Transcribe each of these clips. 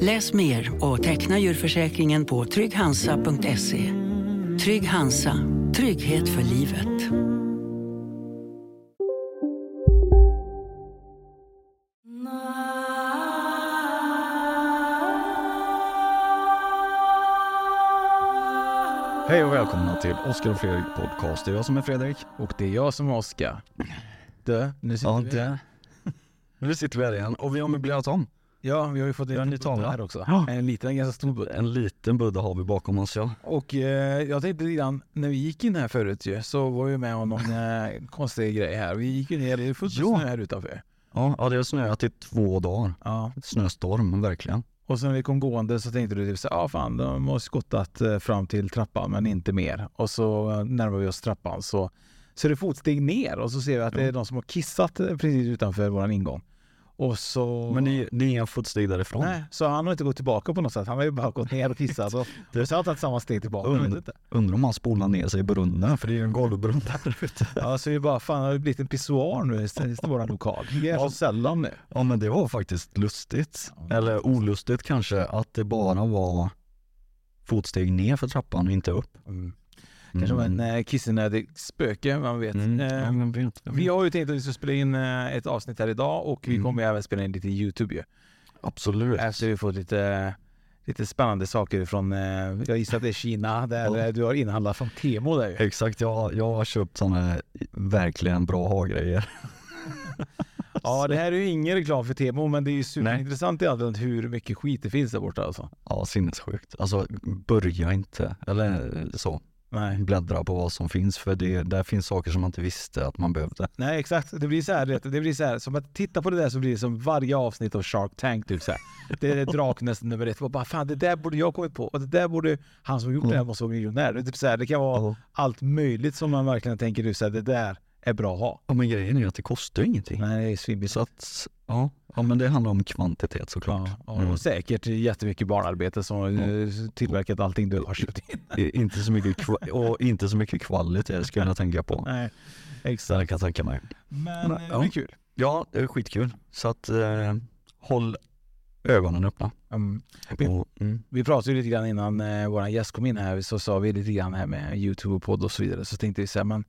Läs mer och teckna djurförsäkringen på trygghansa.se. Trygg Hansa, trygghet för livet. Hej och välkomna till Oskar och Fredrik podcast. Det är jag som är Fredrik. Och det är jag som är Oskar. Du, nu sitter Ja, vi det. Nu sitter vi här igen och vi har möblerat om. Ja, vi har ju fått en en ny liten här också. Ja. En liten, en ganska stor budde. En liten budde har vi bakom oss ja. Och eh, jag tänkte lite när vi gick in här förut ju, så var vi med om någon eh, konstig grej här. Vi gick ju ner, det är fullt snö här utanför. Ja, ja det har snöat i två dagar. Ja. Snöstorm, verkligen. Och sen när vi kom gående så tänkte du typ så ja ah, fan, de har skottat eh, fram till trappan men inte mer. Och så eh, närmar vi oss trappan så, så är det fotsteg ner och så ser vi att det är de som har kissat precis utanför våran ingång. Och så... Men det, det är inga fotsteg därifrån. Nej, så han har inte gått tillbaka på något sätt. Han har ju bara gått ner och kissat. Så har han tagit samma steg tillbaka. Und, undrar om han spolar ner sig i brunnen, för det är ju en golvbrunn där ute. Ja, så är det bara, fan har det blivit en pissoar nu i våran lokal. Det är så sällan nu. Ja men det var faktiskt lustigt. Eller olustigt kanske, att det bara var fotsteg ner för trappan och inte upp. Kanske var en eh, kissenödig spöke, man vet. Mm. Eh, Ja, men vet, jag vet. vi har ju tänkt att vi ska spela in eh, ett avsnitt här idag och vi Mm. kommer även spela in lite Youtube ju. Absolut. Efter vi fått lite, lite spännande saker från, eh, jag gissar att det är Kina, där Ja. eh, du har inhandlat från Temo där ju. Exakt, jag, jag har köpt sådana verkligen bra ha-grejer. Ja, det här är ju ingen reklam för Temo, men det är ju superintressant i allt hur mycket skit det finns där borta alltså. Ja, sinnessjukt. Alltså börja inte, eller så, Nej. bläddra på vad som finns för det, där finns saker som man inte visste att man behövde. Nej exakt, det blir så här, det blir så här, som att titta på det där så blir det som varje avsnitt av Shark Tank typ så här. Det är Draknästen nummer ett, och bara fan det där borde jag kommit på och det där borde han som gjort det här måste vara miljonär. Det, typ så här, det kan vara Ja. allt möjligt som man verkligen tänker du så här, det där är bra att ha. Ja men grejen är ju att det kostar ju ingenting. Nej det är svinbilligt. Så att, ja, ja men det handlar om kvantitet såklart. Ja, Mm. och säkert jättemycket barnarbete som har tillverkat allting du har köpt in. Inte så mycket och inte så mycket kvalitet skulle jag tänka på. Nej, exakt. det kan jag tänka mig. Men Men, eh, ja. det är kul. Ja, det är skitkul. Så att eh, håll ögonen öppna. Mm. Vi- Och, mm. Vi pratade lite grann innan eh, vår gäst kom in här, så sa vi lite grann här med Youtube och podd och så vidare. Så tänkte vi så här, men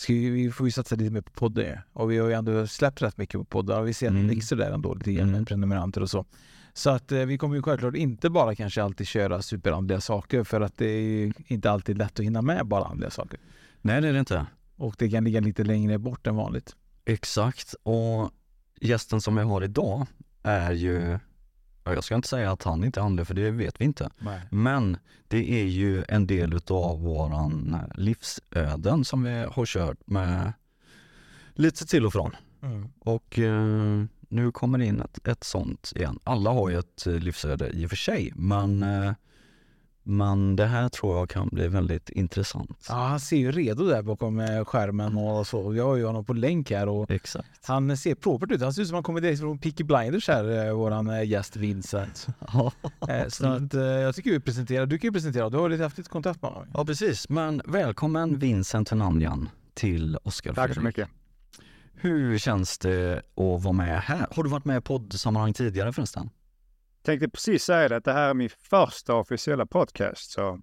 ska vi, vi får ju satsa lite mer på poddar. Och vi har ju ändå släppt rätt mycket på poddar och vi ser att det Mm. växer där ändå lite grann med Mm. prenumeranter och så. Så att eh, vi kommer ju självklart inte bara kanske alltid köra superandliga saker för att det är ju inte alltid lätt att hinna med bara andliga saker. Nej det är det inte. Och det kan ligga lite längre bort än vanligt. Exakt. Och gästen som jag har idag är ju, jag ska inte säga att han inte är andlig för det vet vi inte. Nej. Men det är ju en del utav våran livsöden som vi har kört med lite till och från. Mm. Och eh, nu kommer det in ett, ett sånt igen. Alla har ju ett eh, livsöde i och för sig, men, eh, men det här tror jag kan bli väldigt intressant. Ja, han ser ju redo där bakom eh, skärmen och så. Jag har ju honom på länk här och Exakt. Han ser propert ut. Han ser ut som han kommer direkt från Peaky Blinders här, eh, våran eh, gäst Vincent. Ja, Så att jag tycker vi presenterar, du kan ju presentera, du har lite haft lite kontakt med honom. ja precis. Men välkommen Vincent Hernandjan till Oskar Tack så mycket. Hur känns det att vara med här? Har du varit med i poddsammanhang tidigare förresten? Tänkte precis säga det, att det här är min första officiella podcast, så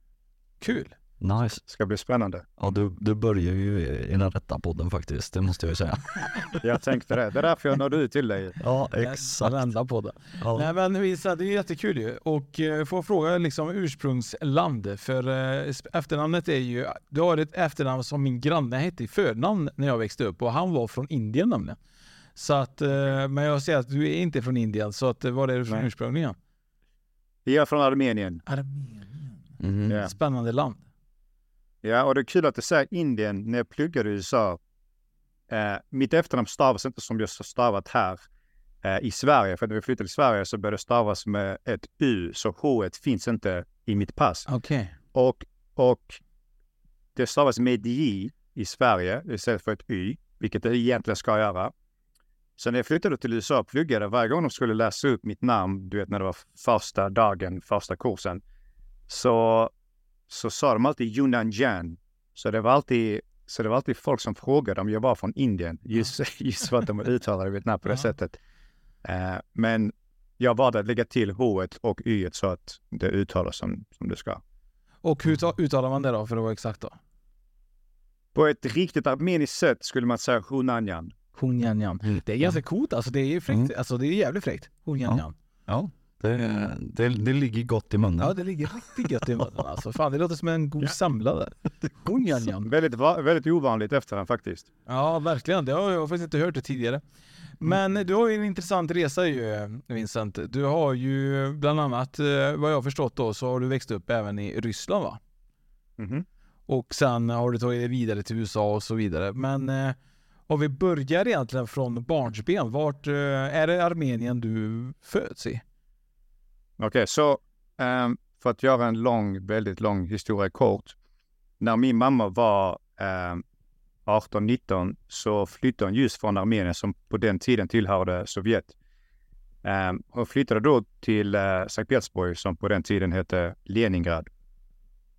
Kul! Nice. det ska bli spännande. Ja, du, du börjar ju i den rätta podden faktiskt, det måste jag ju säga. Jag tänkte det. Det är därför jag nådde ut till dig. Ja, Vända på det. Ja. Nej men det är jättekul ju. Och eh, får jag fråga liksom ursprungsland. För eh, efternamnet är ju, du har ett efternamn som min granne hette i förnamn när jag växte upp och han var från Indien nämligen. Så att, eh, men jag ser att du är inte från Indien, så att, eh, var är du från ursprungligen? Jag är från Armenien. Armenien. Mhm. Ja. Spännande land. Ja, och det är kul att du säger Indien. När jag pluggade i USA, eh, mitt efternamn stavas inte som jag har stavat här eh, i Sverige. För när vi flyttade till Sverige så började det stavas med ett U, så H finns inte i mitt pass. Okej. Och, och det stavas med J i Sverige istället för ett Y, vilket det egentligen ska göra. Så när jag flyttade till USA och pluggade, varje gång de skulle läsa upp mitt namn, du vet när det var första dagen, första kursen, så, så sa de alltid Yunnan Så det var alltid så det var alltid folk som frågade om jag var från Indien, just, just för att de uttalade mitt namn på det Ja. sättet. Eh, men jag valde att lägga till H och Y så att det uttalas som, som det ska. Och hur ta- uttalar man det då, för att vara exakt då? På ett riktigt armeniskt sätt skulle man säga Hunanjan. Hunjanjan. Mm. Det är ganska coolt alltså, det är fräckt. Mm. Alltså det är jävligt fräckt. Hunjanjan. Ja, det, det, det ligger gott i munnen. Ja, det ligger riktigt gött i munnen alltså. Fan, det låter som en god samlare. Hunjanjan. Väldigt, väldigt ovanligt efternamn faktiskt. Ja, verkligen. Det har jag faktiskt inte hört det tidigare. Men du har ju en intressant resa ju, Vincent. Du har ju bland annat, eh, vad jag har förstått då, så har du växt upp även i Ryssland va? Mhm. Och sen har du tagit dig vidare till USA och så vidare. Men och om vi börjar egentligen från barnsben, vart eh, är det Armenien du föds i? Okej, så um, för att göra en lång, väldigt lång historia kort. När min mamma var ehm, um, 18-19 så flyttade hon just från Armenien som på den tiden tillhörde Sovjet. Ehm, hon flyttade då till uh, Sankt Petersburg som på den tiden hette Leningrad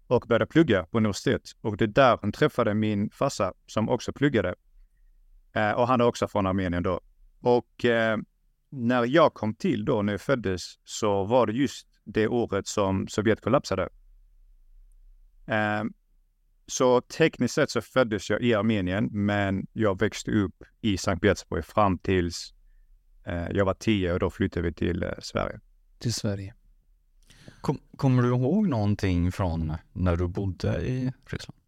och började plugga på universitet. Och det är där hon träffade min farsa som också pluggade. Eh, och han är också från Armenien då. Och eh, när jag kom till då, när jag föddes, så var det just det året som Sovjet kollapsade. Eh, så tekniskt sett så föddes jag i Armenien, men jag växte upp i Sankt Petersburg fram tills eh, jag var tio och då flyttade vi till eh, Sverige. Till Sverige. Kom, kommer du ihåg någonting från när du bodde i Ryssland?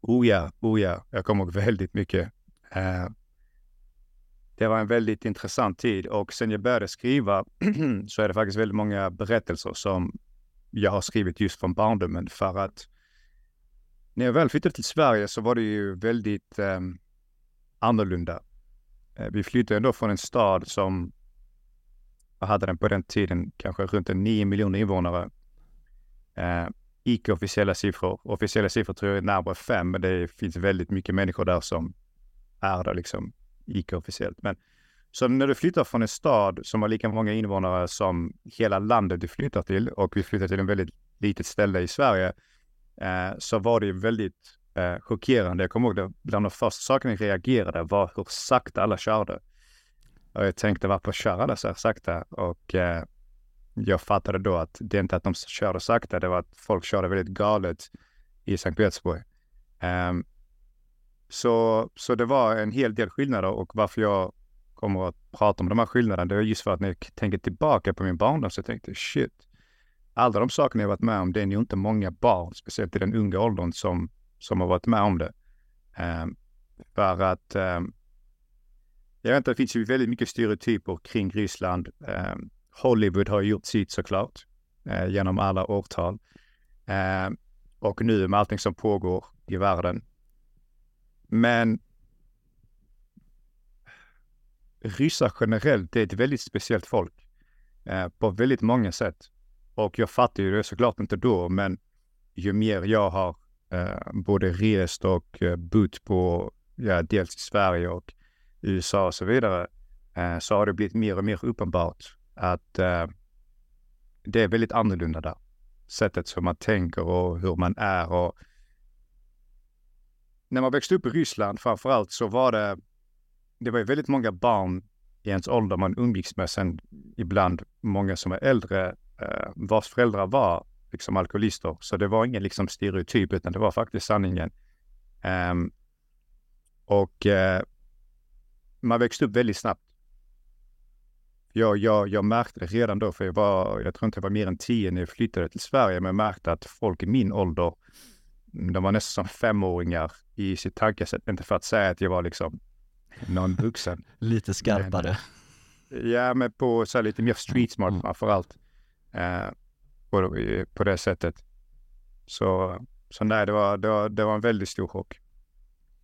Oh ja, oh ja, jag kommer ihåg väldigt mycket. Eh, det var en väldigt intressant tid och sen jag började skriva så är det faktiskt väldigt många berättelser som jag har skrivit just från barndomen för att när jag väl flyttade till Sverige så var det ju väldigt ehm, eh, annorlunda. Vi flyttade ändå från en stad som vad hade den på den tiden, kanske runt en 9 miljoner invånare. Eh, icke-officiella siffror. Officiella siffror tror jag är närmare fem, men det finns väldigt mycket människor där som är det liksom icke-officiellt. Men så när du flyttar från en stad som har lika många invånare som hela landet du flyttar till och vi flyttar till en väldigt litet ställe i Sverige eh, så var det ju väldigt eh, chockerande. Jag kommer ihåg det, bland de första sakerna jag reagerade var hur sakta alla körde. Och jag tänkte varför kör alla så här sakta? Och eh, jag fattade då att det inte att de körde sakta, det var att folk körde väldigt galet i Sankt Petersburg. Ehm, så, så det var en hel del skillnader och varför jag kommer att prata om de här skillnaderna, det är just för att när jag tänker tillbaka på min barndom så tänkte jag shit, alla de sakerna jag varit med om, det är ju inte många barn, speciellt i den unga åldern, som, som har varit med om det. Um, för att um, jag vet inte, det finns ju väldigt mycket stereotyper kring Ryssland. Um, Hollywood har gjort sitt såklart uh, genom alla årtal. Eh, och nu med allting som pågår i världen. Men ryssar generellt, det är ett väldigt speciellt folk eh, på väldigt många sätt. Och jag fattar ju det såklart inte då, men ju mer jag har eh, både rest och eh, bott på, ja, dels i Sverige och USA och så vidare, eh, så har det blivit mer och mer uppenbart att eh, det är väldigt annorlunda där. Sättet som man tänker och hur man är och när man växte upp i Ryssland framför allt så var det, det var ju väldigt många barn i ens ålder man umgicks med sen ibland många som är äldre eh, vars föräldrar var liksom alkoholister. Så det var ingen liksom stereotyp utan det var faktiskt sanningen. Um, och eh, man växte upp väldigt snabbt. Jag, jag, jag märkte det redan då, för jag var, jag tror inte jag var mer än tio när jag flyttade till Sverige, men jag märkte att folk i min ålder, de var nästan som femåringar i sitt tankesätt. Inte för att säga att jag var liksom någon vuxen. Lite skarpare. Ja, men på så här, lite mer street smart Mm. framför allt. Eh, på, på det sättet. Så, så nej, det var, det, var, det var en väldigt stor chock.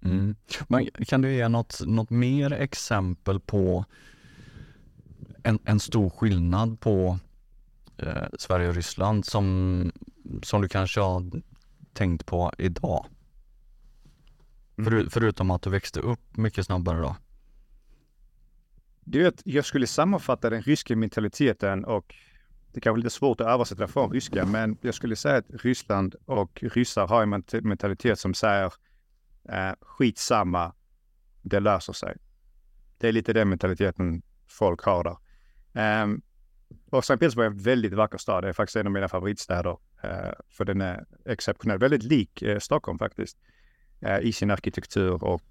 Mm. Men kan du ge något, något mer exempel på en, en stor skillnad på eh, Sverige och Ryssland som, som du kanske har tänkt på idag? Mm. För, förutom att du växte upp mycket snabbare då? Du vet, jag skulle sammanfatta den ryska mentaliteten och det kanske är lite svårt att översätta från ryska, men jag skulle säga att Ryssland och ryssar har en ment- mentalitet som säger eh, skitsamma, det löser sig. Det är lite den mentaliteten folk har där. Um, och Sankt Petersburg är en väldigt vacker stad. Det är faktiskt en av mina favoritstäder. Eh, för den är exceptionell. Väldigt lik eh, Stockholm faktiskt. Eh, I sin arkitektur och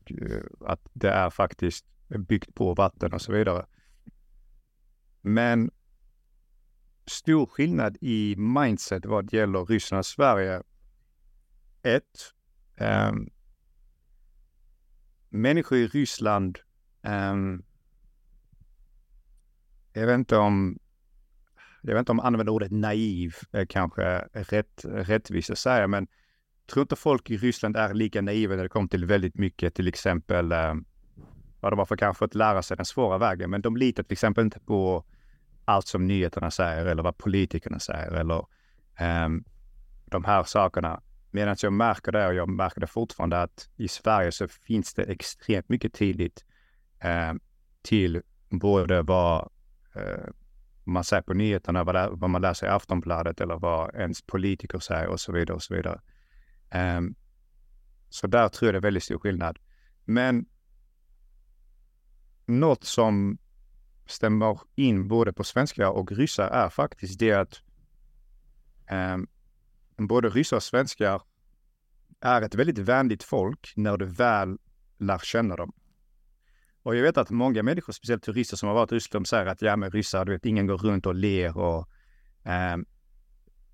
att det är faktiskt byggt på vatten och så vidare. Men stor skillnad i mindset vad gäller Ryssland och Sverige. Ett, Um, människor i Ryssland, um, jag vet inte om jag vet inte om använda ordet naiv eh, kanske rätt, rättvist att säga, men tror inte folk i Ryssland är lika naiva när det kommer till väldigt mycket, till exempel eh, vad de har för kanske att lära sig den svåra vägen. Men de litar till exempel inte på allt som nyheterna säger eller vad politikerna säger eller um, de här sakerna. Medan jag märker det och jag märker det fortfarande att i Sverige så finns det extremt mycket tillit um, till både vad uh, man säger på nyheterna, vad, vad man läser i Aftonbladet eller vad ens politiker säger och så vidare och så vidare. Um, så där tror jag det är väldigt stor skillnad. Men något som stämmer in både på svenskar och ryssar är faktiskt det att um, både ryssar och svenskar är ett väldigt vänligt folk när du väl lär känna dem. Och jag vet att många människor, speciellt turister som har varit i Ryssland, säger att ja, men ryssar, du vet, ingen går runt och ler och eh,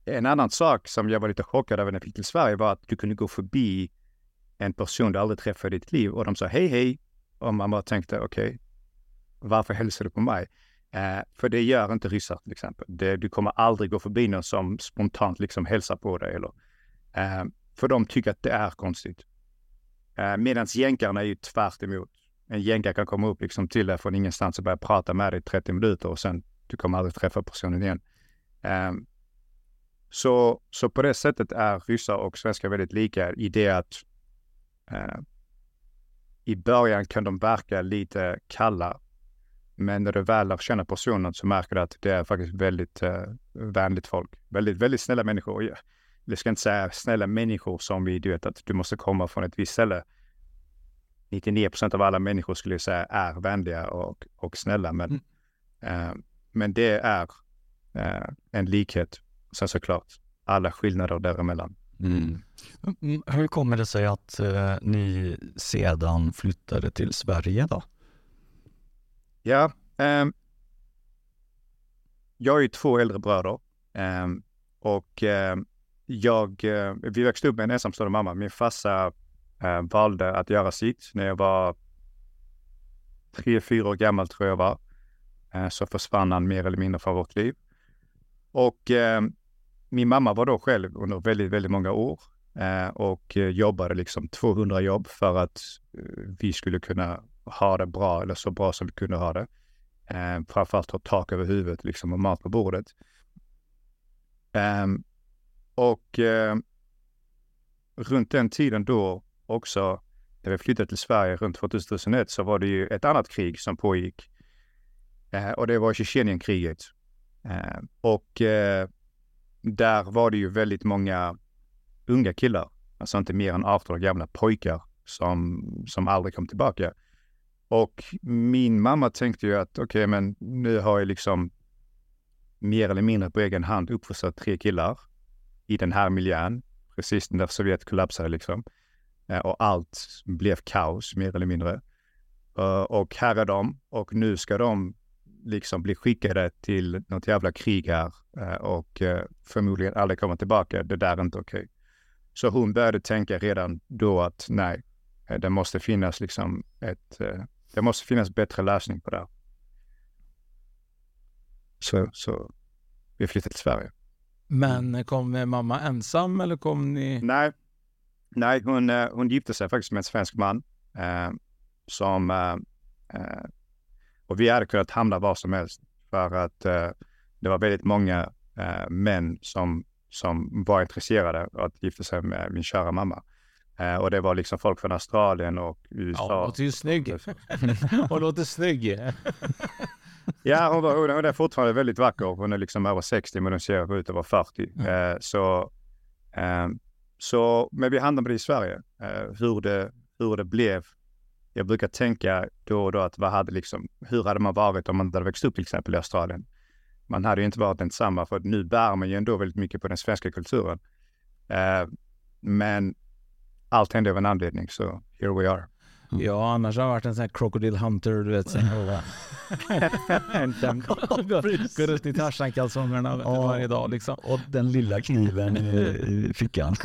en annan sak som jag var lite chockad över när jag fick till Sverige var att du kunde gå förbi en person du aldrig träffat i ditt liv och de sa hej hej och man bara tänkte okej, varför hälsar du på mig? Eh, för det gör inte ryssar till exempel. Det, du kommer aldrig gå förbi någon som spontant liksom hälsar på dig eller eh, för de tycker att det är konstigt. Eh, Medan jänkarna är ju tvärt emot. En jänka kan komma upp liksom till dig från ingenstans och börja prata med dig i 30 minuter och sen du kommer aldrig träffa personen igen. Um, så, så på det sättet är ryssar och svenskar väldigt lika i det att uh, i början kan de verka lite kalla. Men när du väl lär känna personen så märker du att det är faktiskt väldigt uh, vänligt folk. Väldigt, väldigt snälla människor. Jag, jag ska inte säga snälla människor som vi, du vet att du måste komma från ett visst ställe. 99 procent av alla människor skulle jag säga är vänliga och, och snälla. Men, eh, men det är eh, en likhet. Sen såklart alla skillnader däremellan. Mm. Mm, Hur kommer det sig att eh, ni sedan flyttade till Sverige då? Ja, ehm, jag har ju två äldre bröder ehm, och ehm, jag, eh, vi växte upp med en ensamstående mamma. Min farsa eh, valde att göra sitt när jag var tre, fyra år gammal tror jag var. Eh, så försvann han mer eller mindre från vårt liv. Och eh, min mamma var då själv under väldigt, väldigt många år eh, och jobbade liksom 200 jobb för att eh, vi skulle kunna ha det bra eller så bra som vi kunde ha det. Eh, framförallt ha tak över huvudet liksom och mat på bordet. Ehm, och eh, runt den tiden då också, när vi flyttade till Sverige runt 2001 så var det ju ett annat krig som pågick. Eh, och det var Tjetjenienkriget. Eh, och eh, där var det ju väldigt många unga killar, alltså inte mer än 18 år gamla pojkar som, som aldrig kom tillbaka. Och min mamma tänkte ju att okej, men nu har jag liksom mer eller mindre på egen hand uppfostrat tre killar i den här miljön, precis när Sovjet kollapsade liksom. Eh, Och allt blev kaos mer eller mindre. Eh, Och här är de och nu ska de liksom bli skickade till något jävla krig här eh, och förmodligen aldrig komma tillbaka. Det där är inte okej. Så hon började tänka redan då att nej, det måste finnas liksom ett, det måste finnas bättre lösning på det. Så, så vi flyttade till Sverige. Men kom mamma ensam eller kom ni? Nej, nej hon, eh, hon gifte sig faktiskt med en svensk man. Eh, som, eh, eh, och vi hade kunnat hamna var som helst. För att eh, det var väldigt många eh, män som, som var intresserade av att gifta sig med min kära mamma. Och det var liksom folk från Australien och USA. Ja, hon låter ju snygg. hon låter snygg. ja, hon, var, hon är fortfarande väldigt vacker. Hon är liksom över 60 men hon ser ut att vara 40. Mm. Eh, så, så, men vi hamnade i Sverige. Eh, hur, det, hur det blev. Jag brukar tänka då och då att vad hade liksom, hur hade man varit om man hade växt upp till exempel i Australien? Man hade ju inte varit densamma för nu bär man ju ändå väldigt mycket på den svenska kulturen. Eh, men allt hände av en anledning, så here we are. Mm. Ja, annars har jag varit en sån här crocodile hunter, du vet. Går ut i Tarzan-kalsongerna varje dag liksom. Och den lilla kniven i fickan.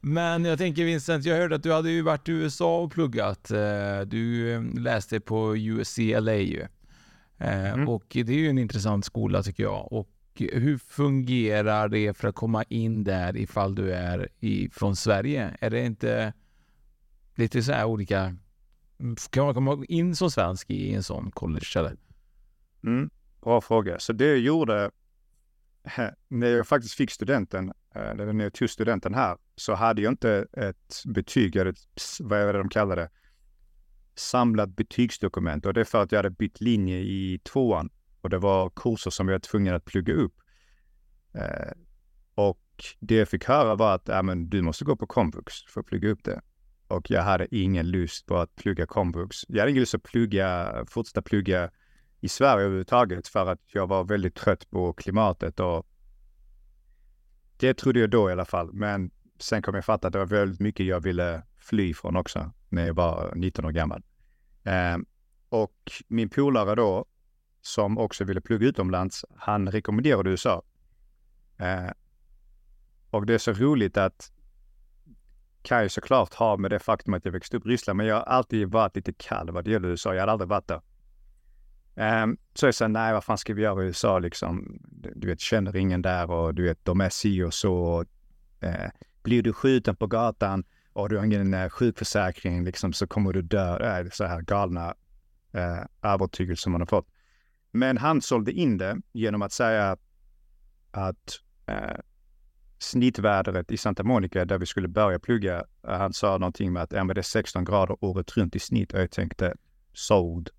Men jag tänker Vincent, jag hörde att du hade ju varit i USA och pluggat. Eh, du eh, läste på UCLA ju. Eh, mm. Och det är ju en intressant skola tycker jag. Och hur fungerar det för att komma in där ifall du är i, från Sverige? Är det inte lite så här olika... Mm, kan man komma in som svensk i en sån college eller? Mm, bra fråga. Så det jag gjorde eh, när jag faktiskt fick studenten, eh, eller när jag tog studenten här, så hade jag inte ett betyg, eller ett, vad är det de kallar det, samlat betygsdokument. Och det är för att jag hade bytt linje i tvåan och det var kurser som jag var tvungen att plugga upp. Eh, och det jag fick höra var att äh, men du måste gå på komvux för att plugga upp det. Och jag hade ingen lust på att plugga komvux. Jag hade ingen lust att plugga, fortsätta plugga i Sverige överhuvudtaget för att jag var väldigt trött på klimatet och det trodde jag då i alla fall. Men sen kom jag fatta att det var väldigt mycket jag ville fly från också när jag var 19 år gammal. Ehm, och min polare då, som också ville plugga utomlands, han rekommenderade USA. Ehm, och det är så roligt att kan ju såklart ha med det faktum att jag växte upp i Ryssland, men jag har alltid varit lite kall vad det gäller USA. Jag hade aldrig varit där. Um, så jag sa, nej, vad fan ska vi göra i USA liksom? Du vet, känner ingen där och du vet, de är si och så. Och, eh, blir du skjuten på gatan och du har ingen eh, sjukförsäkring liksom, så kommer du dö. Det är så här galna eh, övertygelser man har fått. Men han sålde in det genom att säga att eh, snittvädret i Santa Monica där vi skulle börja plugga, eh, han sa någonting med att ja, men det är 16 grader året runt i snitt och jag tänkte sold.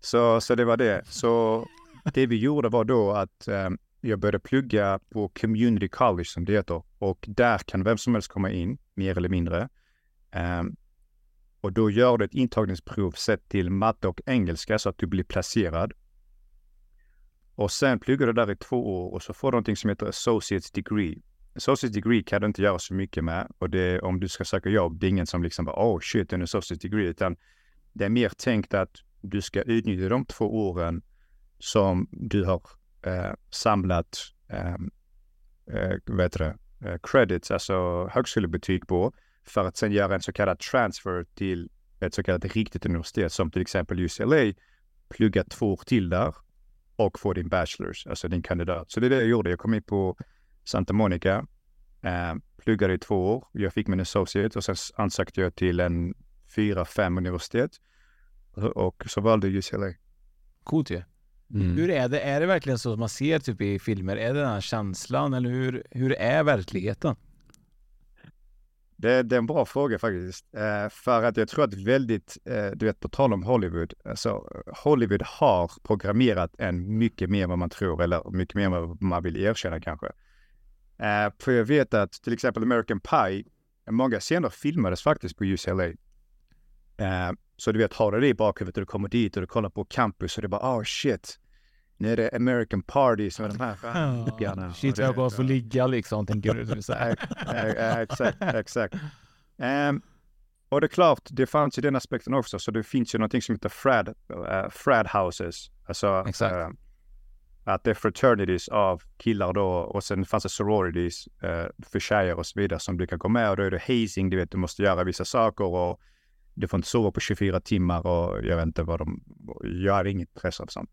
Så, så det var det. Så det vi gjorde var då att eh, jag började plugga på community college som det heter och där kan vem som helst komma in, mer eller mindre. Eh, och då gör du ett intagningsprov sett till matte och engelska så att du blir placerad. Och sen pluggar du där i två år och så får du någonting som heter associates degree. Associates degree kan du inte göra så mycket med och det om du ska söka jobb, det är ingen som liksom bara oh shit, en associates degree, utan det är mer tänkt att du ska utnyttja de två åren som du har eh, samlat eh, eh, vad heter det, eh, credits, alltså högskolebetyg på, för att sen göra en så kallad transfer till ett så kallat riktigt universitet som till exempel UCLA, plugga två år till där och få din bachelors, alltså din kandidat. Så det är det jag gjorde. Jag kom in på Santa Monica, eh, pluggade i två år. Jag fick min associate och sen ansökte jag till en fyra, fem universitet och så valde jag UCLA. Coolt ju. Mm. Hur är det? Är det verkligen så som man ser typ i filmer? Är det den här känslan eller hur, hur är verkligheten? Det, det, är en bra fråga faktiskt. Eh, för att jag tror att väldigt, eh, du vet på tal om Hollywood, alltså Hollywood har programmerat en mycket mer än vad man tror eller mycket mer än vad man vill erkänna kanske. Eh, för jag vet att till exempel American Pie, många scener filmades faktiskt på UCLA. Eh, så du vet, har du det i bakhuvudet och du kommer dit och du kollar på campus och det bara oh shit, nu är det American Parties med de här stjärnorna. Shit, jag bara får ligga liksom, tänker du. Så här. exakt, exakt. Um, och det är klart, det fanns ju den aspekten också, så det finns ju någonting som heter frad, uh, frad houses. Alltså uh, att det är fraternities av killar då och sen fanns det sororities uh, för tjejer och så vidare som du kan gå med och då är det hazing, du vet, du måste göra vissa saker och du får inte sova på 24 timmar och jag vet inte vad de, jag har inget intresse av sånt.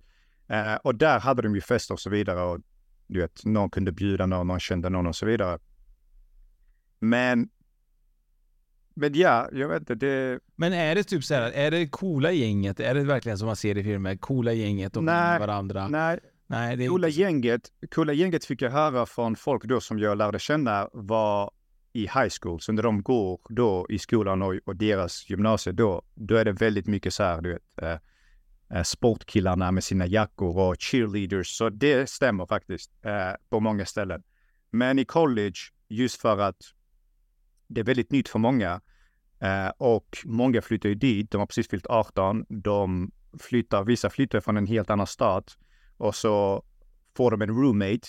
Eh, och där hade de ju fester och så vidare och du vet, någon kunde bjuda någon, någon kände någon och så vidare. Men men ja, jag vet inte. Det... Men är det typ så här, är det coola gänget? Är det verkligen som man ser i filmer? Coola gänget och nej, varandra? Nej, nej det coola, inte... gänget, coola gänget fick jag höra från folk då som jag lärde känna var i high school. Så när de går då i skolan och, och deras gymnasie då, då är det väldigt mycket så här, du vet, eh, Eh, sportkillarna med sina jackor och cheerleaders. Så det stämmer faktiskt eh, på många ställen. Men i college, just för att det är väldigt nytt för många. Eh, och många flyttar ju dit. De har precis fyllt 18. De flyttar, vissa flyttar från en helt annan stat och så får de en roommate.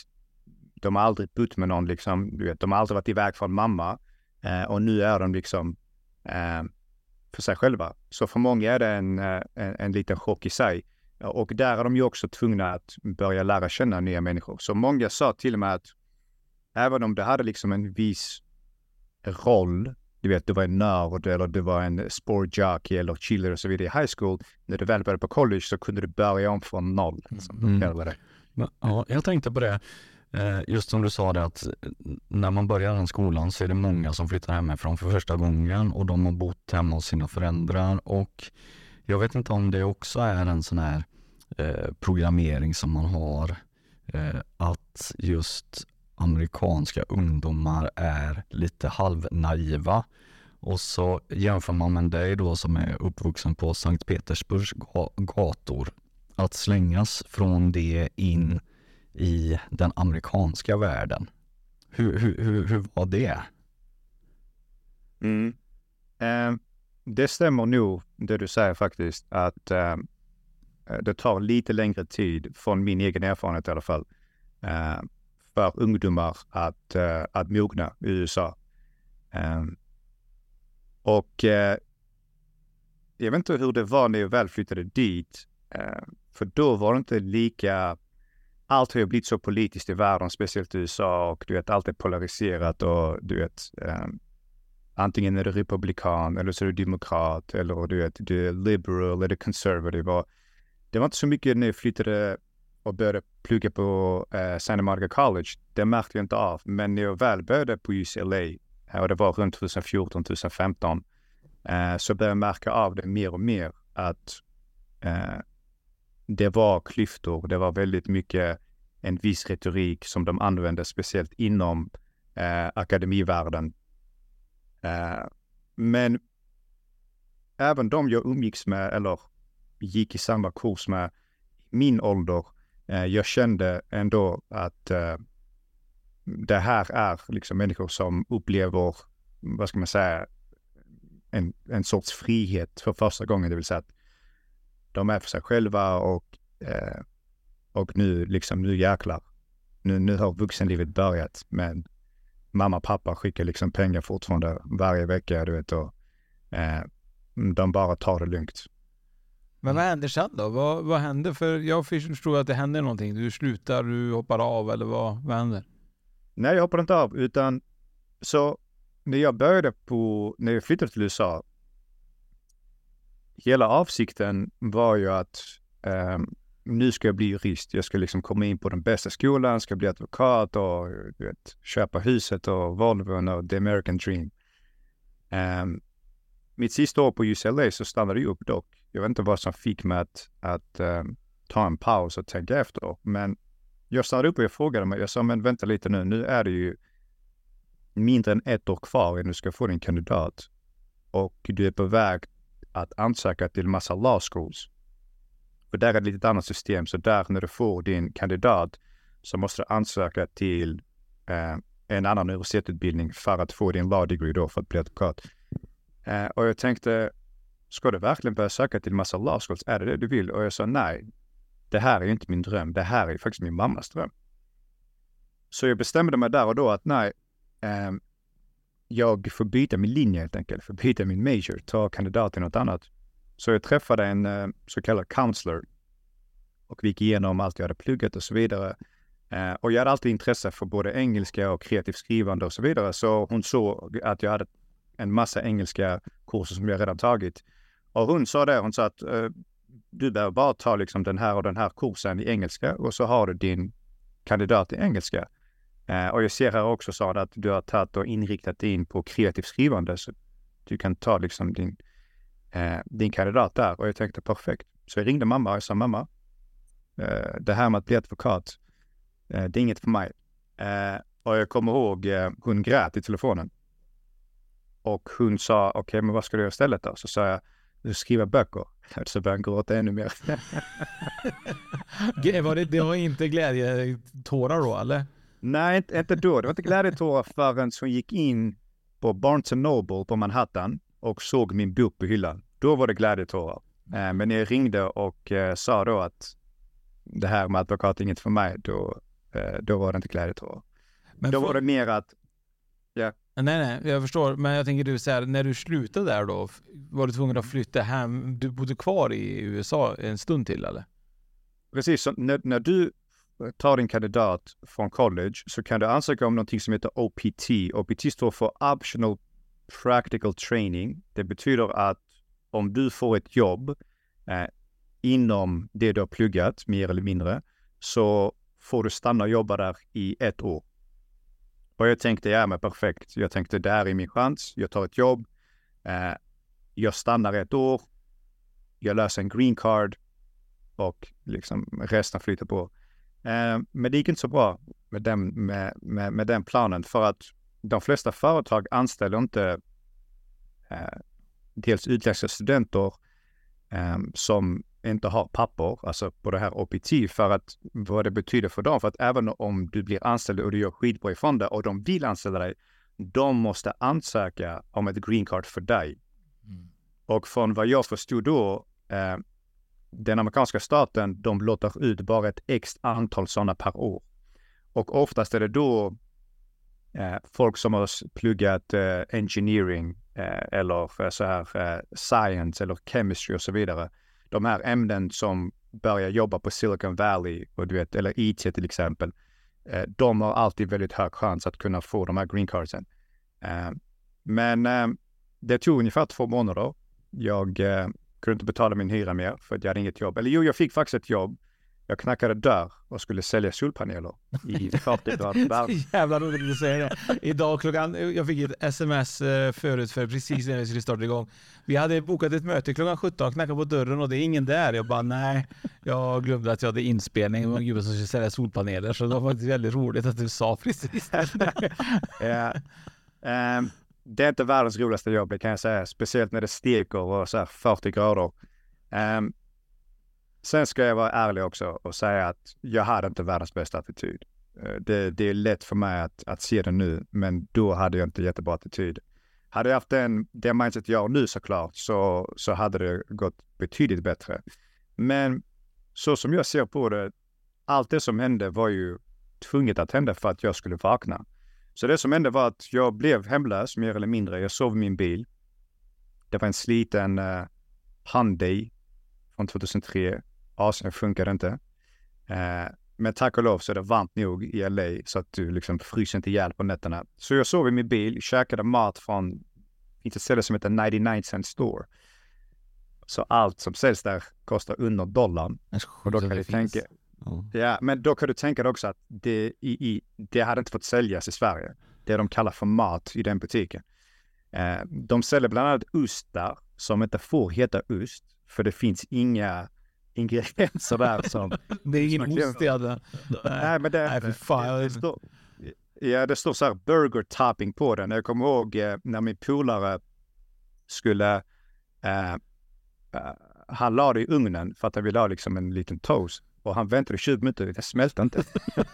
De har aldrig bott med någon liksom. Du vet, de har aldrig varit iväg från mamma eh, och nu är de liksom eh, för sig själva. Så för många är det en, eh, en, en liten chock i sig. Och där är de ju också tvungna att börja lära känna nya människor. Så många sa till och med att även om det hade liksom en viss roll. Du vet, du var en nörd eller du var en sportjockey eller chiller och så vidare i high school. När du väl började på college så kunde du börja om från noll. Liksom. Mm. Ja, jag tänkte på det. Eh, just som du sa det att eh, när man börjar den skolan så är det många som flyttar hemifrån för första gången och de har bott hemma hos sina föräldrar och jag vet inte om det också är en sån här eh, programmering som man har eh, att just amerikanska ungdomar är lite halvnaiva. Och så jämför man med dig då som är uppvuxen på Sankt Petersburgs gator. Att slängas från det in i den amerikanska världen. Hur, hur, hur, hur var det? Mm. Eh, det stämmer nog det du säger faktiskt att eh, det tar lite längre tid från min egen erfarenhet i alla fall. Eh, för ungdomar att, eh, att mogna i USA. Eh, och eh, jag vet inte hur det var när jag väl flyttade dit. För då var det inte lika... Allt har ju blivit så politiskt i världen, speciellt i USA och du vet, allt är polariserat och du vet, um, antingen är du republikan eller så är du demokrat eller du vet, du är liberal eller conservative. Och det var inte så mycket när jag flyttade och började plugga på eh, Santa Monica College, det märkte jag inte av. Men när jag väl började på UCLA, eh, och det var runt 2014, 2015, eh, så började jag märka av det mer och mer att eh, det var klyftor. Det var väldigt mycket en viss retorik som de använde, speciellt inom eh, akademivärlden. Eh, men även de jag umgicks med eller gick i samma kurs med, min ålder, Eh, jag kände ändå att eh, det här är liksom människor som upplever, vad ska man säga, en, en sorts frihet för första gången. Det vill säga att de är för sig själva och, eh, och nu liksom, nu jäklar. Nu, nu har vuxenlivet börjat, men mamma och pappa skickar liksom pengar fortfarande varje vecka, du vet, och eh, de bara tar det lugnt. Men vad händer sen då? Vad, vad händer? För jag förstår att det händer någonting. Du slutar, du hoppar av eller vad, vad händer? Nej, jag hoppar inte av utan så när jag började på, när jag flyttade till USA. Hela avsikten var ju att eh, nu ska jag bli jurist. Jag ska liksom komma in på den bästa skolan, ska bli advokat och vet, köpa huset och Volvon och the American dream. Um, mitt sista år på UCLA så stannade jag upp dock jag vet inte vad som fick mig att, att um, ta en paus och tänka efter. Men jag stannade upp och jag frågade mig, jag sa men vänta lite nu, nu är det ju mindre än ett år kvar innan du ska få din kandidat. Och du är på väg att ansöka till massa law schools. För där är det ett annat system, så där när du får din kandidat så måste du ansöka till eh, en annan universitetsutbildning för att få din law degree då, för att bli advokat. Eh, och jag tänkte, ska du verkligen börja söka till massa law schools? Är det det du vill? Och jag sa nej, det här är inte min dröm. Det här är faktiskt min mammas dröm. Så jag bestämde mig där och då att nej, eh, jag får byta min linje helt enkelt, får byta min major, ta kandidat till något annat. Så jag träffade en eh, så kallad counselor och vi gick igenom allt jag hade pluggat och så vidare. Eh, och jag hade alltid intresse för både engelska och kreativt skrivande och så vidare. Så hon såg att jag hade en massa engelska kurser som jag redan tagit. Och hon sa det, hon sa att eh, du behöver bara ta liksom den här och den här kursen i engelska och så har du din kandidat i engelska. Eh, och jag ser här också sa att du har tagit och inriktat dig in på kreativt skrivande. Så du kan ta liksom din, eh, din kandidat där. Och jag tänkte perfekt. Så jag ringde mamma och sa mamma, eh, det här med att bli advokat, eh, det är inget för mig. och jag kommer ihåg, hon grät i telefonen. Och hon sa, okej, okay, men vad ska du göra istället då? Så sa jag, skriva böcker. Så började han gråta ännu mer. var det, det var inte glädjetårar då, eller? Nej, inte, inte då. Det var inte glädjetårar förrän hon gick in på Barnes Noble på Manhattan och såg min bok på hyllan. Då var det glädjetårar. Eh, men när jag ringde och eh, sa då att det här med advokat är inget för mig, då, eh, då var det inte glädjetårar. Men då för... var det mer att, ja. Nej, nej, jag förstår. Men jag tänker du så här, när du slutade där då, var du tvungen att flytta hem? Du bodde kvar i USA en stund till eller? Precis, när, när du tar din kandidat från college så kan du ansöka om någonting som heter OPT. OPT står för Optional Practical Training. Det betyder att om du får ett jobb eh, inom det du har pluggat, mer eller mindre, så får du stanna och jobba där i ett år. Och jag tänkte, ja men perfekt. Jag tänkte, det här är min chans. Jag tar ett jobb. Eh, jag stannar ett år. Jag löser en green card och liksom resten flyter på. Eh, men det gick inte så bra med den, med, med, med den planen för att de flesta företag anställer inte eh, dels utländska studenter eh, som inte har papper, alltså på det här OPT, för att vad det betyder för dem. För att även om du blir anställd och du gör skitbra ifrån det och de vill anställa dig, de måste ansöka om ett green card för dig. Mm. Och från vad jag förstod då, eh, den amerikanska staten, de låter ut bara ett x antal sådana per år. Och oftast är det då eh, folk som har pluggat eh, engineering eh, eller eh, så här eh, science eller chemistry och så vidare de här ämnen som börjar jobba på Silicon Valley och du vet, eller IT till exempel, eh, de har alltid väldigt hög chans att kunna få de här green cardsen. Eh, men eh, det tog ungefär två månader. Jag eh, kunde inte betala min hyra mer för att jag hade inget jobb. Eller jo, jag fick faktiskt ett jobb jag knackade dörr och skulle sälja solpaneler i 40 grader. Jävla roligt att du säger det. Idag klockan, jag fick ett sms eh, förut för precis när vi skulle starta igång. Vi hade bokat ett möte klockan 17, knackade på dörren och det är ingen där. Jag bara nej, jag glömde att jag hade inspelning. Det var en gubbe som skulle sälja solpaneler så det var faktiskt väldigt roligt att du sa precis det. ja. Um, det är inte världens roligaste jobb, det kan jag säga. Speciellt när det steker och så 40 grader. Um, Sen ska jag vara ärlig också och säga att jag hade inte världens bästa attityd. Eh, det, det, är lätt för mig att, att se det nu, men då hade jag inte jättebra attityd. Hade jag haft den, det mindset jag har nu såklart, så, så hade det gått betydligt bättre. Men så som jag ser på det, allt det som hände var ju tvunget att hända för att jag skulle vakna. Så det som hände var att jag blev hemlös mer eller mindre. Jag sov i min bil. Det var en sliten uh, Hyundai från 2003 Asien funkar inte. Eh, men tack och lov så är det varmt nog i LA så att du liksom fryser inte ihjäl på nätterna. Så jag sov i min bil, käkade mat från ett ställe som heter 99 cent store. Så allt som säljs där kostar under dollarn. Och då kan du tänka, ja. ja. men då kan du tänka dig också att det, i, i, det hade inte fått säljas i Sverige. Det de kallar för mat i den butiken. Eh, de säljer bland annat ost där som inte får heta ost, för det finns inga ingredienser där som... det är ingen ost i det. Nej, men det, Nej, för fan. Det, står, ja, det står så här burger topping på den. Jag kommer ihåg eh, när min polare skulle... Eh, eh, han la det i ugnen för att han ville ha liksom en liten toast. Och han väntade 20 minuter, det smälte inte.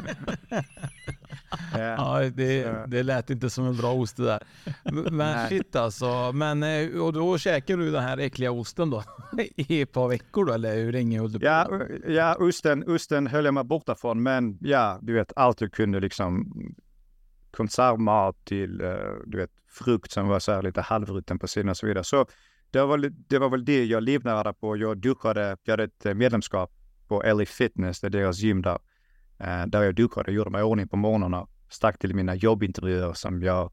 ja, det, det lät inte som en bra ost det där. Men shit alltså. Men, eh, och då käkar du den här äckliga osten då? I ett par veckor då, eller hur länge höll du på? Ja, ja osten, osten höll jag mig borta från. Men ja, du vet, allt du kunde liksom konservmat till, eh, du vet, frukt som var så här lite halvrutten på sidan och så vidare. Så det var, det var väl det jag livnärde på. Jag duschade, jag hade ett medlemskap på LA Fitness, det är deras gym där. Eh, där jag duschade, gjorde mig ordning på morgnarna, stack till mina jobbintervjuer som jag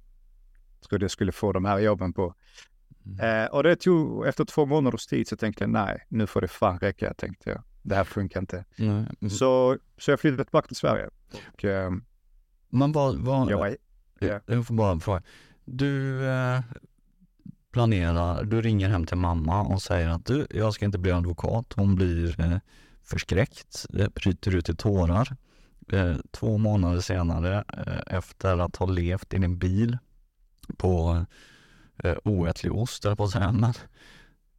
trodde jag skulle få de här jobben på. Mm. Eh, och det tog, efter två månaders tid så tänkte jag nej, nu får det fan räcka, tänkte jag. Det här funkar inte. Mm. Så, så jag flyttade tillbaka till Sverige. Och, eh, Men vad, vad, jag var, Ja. jag får bara fråga. Du eh, planerar, du ringer hem till mamma och säger att du, jag ska inte bli advokat. Hon blir eh, förskräckt, Det bryter ut i tårar. Eh, två månader senare, eh, efter att ha levt i din bil på eh, oätlig ost, eller på att säga, men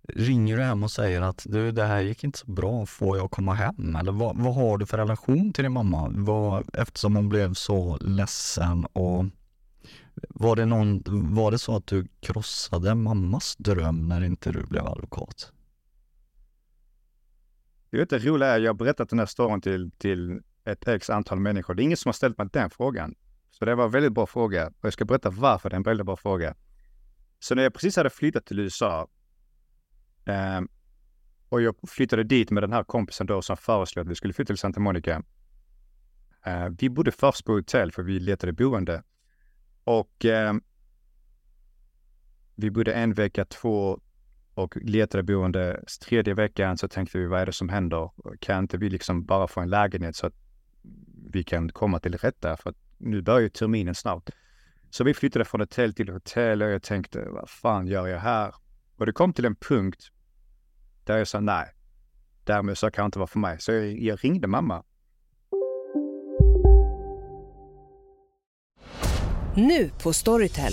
ringer du hem och säger att du, det här gick inte så bra, får jag komma hem? Eller vad, vad har du för relation till din mamma? Vad, eftersom hon blev så ledsen och var det, någon, var det så att du krossade mammas dröm när inte du blev advokat? Det vet, det roliga är, jag har berättat den här storyn till, till ett x antal människor. Det är ingen som har ställt mig den frågan. Så det var en väldigt bra fråga. Och jag ska berätta varför det är en väldigt bra fråga. Så när jag precis hade flyttat till USA eh, och jag flyttade dit med den här kompisen då som föreslog att vi skulle flytta till Santa Monica. Eh, vi bodde först på hotell för vi letade boende. Och eh, vi bodde en vecka, två och letade boende. Tredje veckan så tänkte vi, vad är det som händer? Kan inte vi liksom bara få en lägenhet så att vi kan komma till rätta? För att nu börjar ju terminen snart. Så vi flyttade från hotell till hotell och jag tänkte, vad fan gör jag här? Och det kom till en punkt där jag sa nej. Därmed så kan det inte vara för mig. Så jag, jag ringde mamma. Nu på Storytel.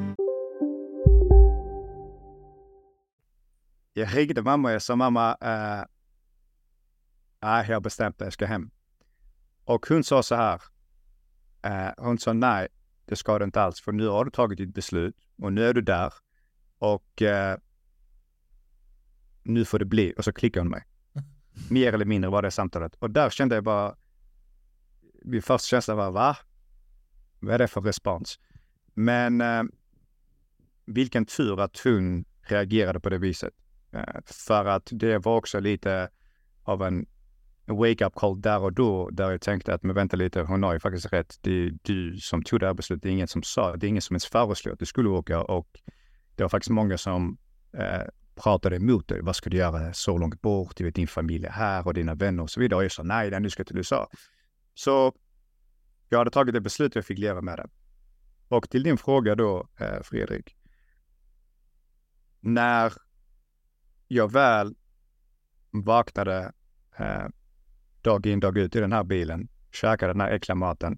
Jag ringde mamma och jag sa mamma, eh, nej, jag har bestämt mig, jag ska hem. Och hon sa så här, eh, hon sa nej, det ska du inte alls, för nu har du tagit ditt beslut och nu är du där och eh, nu får det bli. Och så klickade hon mig. Mer eller mindre var det samtalet. Och där kände jag bara, min första känsla var, va? Vad är det för respons? Men eh, vilken tur att hon reagerade på det viset. Eh, för att det var också lite av en wake-up call där och då, där jag tänkte att men vänta lite, hon har ju faktiskt rätt. Det är du som tog det här beslutet, det är ingen som sa, det är ingen som ens föreslog att du skulle åka och det var faktiskt många som eh, pratade emot dig. Vad ska du göra så långt bort? Du vet, din familj är här och dina vänner och så vidare. Och jag sa nej, nej, nu ska jag till USA. Så jag hade tagit det beslutet och jag fick leva med det. Och till din fråga då, eh, Fredrik. När jag väl vaknade eh, dag in dag ut i den här bilen, käkade den här äckliga maten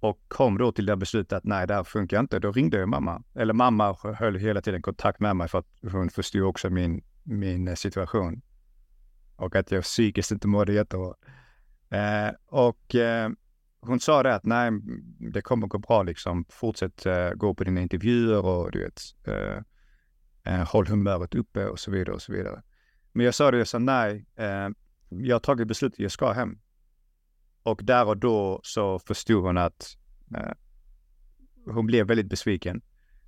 och kom då till det beslutet att nej, det här funkar inte. Då ringde jag mamma. Eller mamma höll hela tiden kontakt med mig för att hon förstod också min, min situation. Och att jag psykiskt inte mådde jättebra. Eh, och eh, hon sa det att nej, det kommer gå bra liksom. Fortsätt eh, gå på dina intervjuer och du vet, eh, håll humöret uppe och så vidare och så vidare. Men jag sa det, jag sa nej, eh, jag har tagit beslutet, jag ska hem. Och där och då så förstod hon att eh, hon blev väldigt besviken.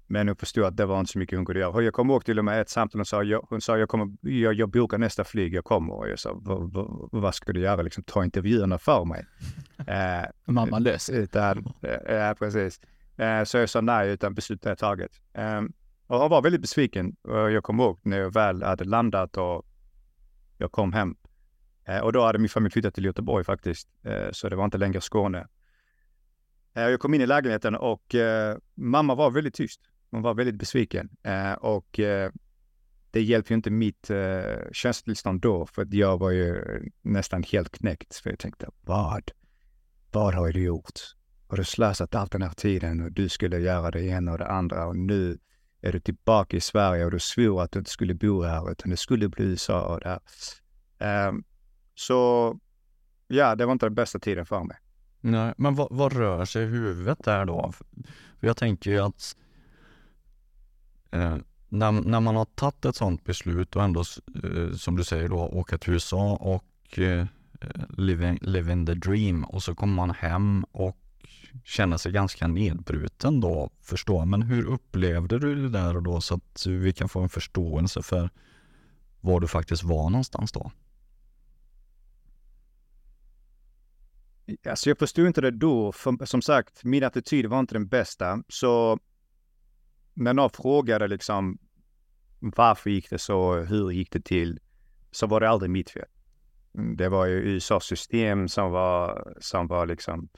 Men hon förstod att det var inte så mycket hon kunde göra. Jag kommer ihåg till och med ett samtal och sa, jag, hon sa jag, kommer, jag, jag bokar nästa flyg, jag kommer. Och jag sa, vad, vad, vad ska du göra? Liksom, ta intervjuerna för mig. Eh, Mamma löser utan, eh, precis. Eh, så jag sa nej, utan beslutet är taget. Eh, och var väldigt besviken. Jag kommer ihåg när jag väl hade landat och jag kom hem. Eh, och då hade min familj flyttat till Göteborg faktiskt. Eh, så det var inte längre Skåne. Eh, jag kom in i lägenheten och mamma var väldigt tyst. hon var väldigt besviken. Och det hjälpte ju inte mitt känslotillstånd då, för jag var ju nästan helt knäckt. För jag tänkte, vad? Vad har du gjort? Har du slösat all den här tiden och du skulle göra det ena och det andra och nu är du tillbaka i Sverige och du svor att du inte skulle bo här utan du skulle bli USA och där. Um, så ja, det var inte den bästa tiden för mig. Nej, men vad, vad rör sig i huvudet där då? För jag tänker ju att eh, när, när man har tagit ett sådant beslut och ändå, eh, som du säger då, åka till USA och eh, eh, living, living the dream och så kommer man hem och känner sig ganska nedbruten då, förstå. Men hur upplevde du det där och då så att vi kan få en förståelse för var du faktiskt var någonstans då? Alltså jag förstod inte det då. För, som sagt, min attityd var inte den bästa. Så när någon frågade liksom varför gick det så, hur gick det till, så var det aldrig mitt fel. Det var ju USAs system som var, som var liksom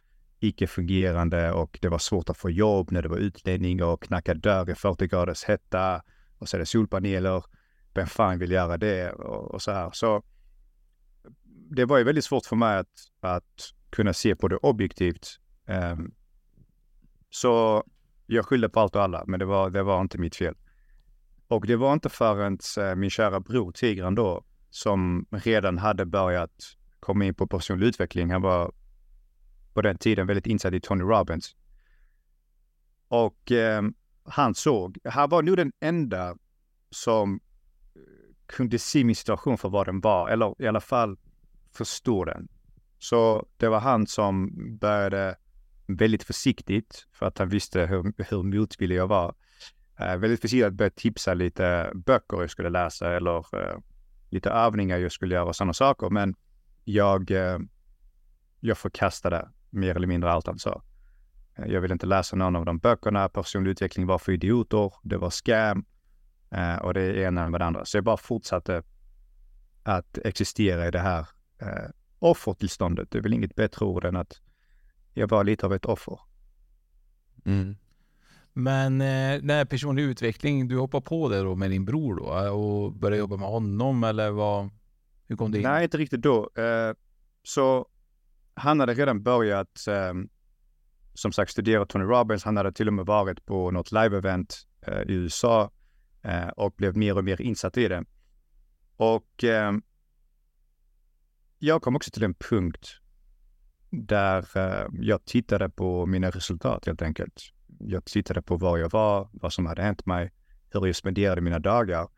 icke-fungerande och det var svårt att få jobb när det var utlänning och knacka dörr i 40 graders hetta och så är det solpaneler. Vem fan vill göra det och, och så här. Så det var ju väldigt svårt för mig att, att kunna se på det objektivt. Um, så jag skyllde på allt och alla, men det var, det var inte mitt fel. Och det var inte förrän eh, min kära bror Tigran då, som redan hade börjat komma in på personlig utveckling. Han var på den tiden väldigt insatt i Tony Robbins. Och eh, han såg, han var nog den enda som eh, kunde se min situation för vad den var, eller i alla fall förstå den. Så det var han som började väldigt försiktigt, för att han visste hur, hur motvillig jag var. Eh, väldigt försiktigt att börja tipsa lite böcker jag skulle läsa eller eh, lite övningar jag skulle göra och sådana saker. Men jag, eh, jag förkastade mer eller mindre allt han sa. Eh, jag ville inte läsa någon av de böckerna. Personlig utveckling var för idioter. Det var scam eh, och det ena med det andra. Så jag bara fortsatte att existera i det här eh, offertillståndet. Det är väl inget bättre ord än att jag var lite av ett offer. Mm. Men eh, när personlig utveckling, du hoppar på det då med din bror då eh, och började jobba med honom eller vad? Hur kom det in? Nej, inte riktigt då. Eh, så han hade redan börjat, um, som sagt, studera Tony Robbins. Han hade till och med varit på något live-event uh, i USA uh, eh, och blev mer och mer insatt i det. Och um, jag kom också till en punkt där eh, jag tittade på mina resultat helt enkelt. Jag tittade på var jag var, vad som hade hänt mig, hur jag spenderade mina dagar.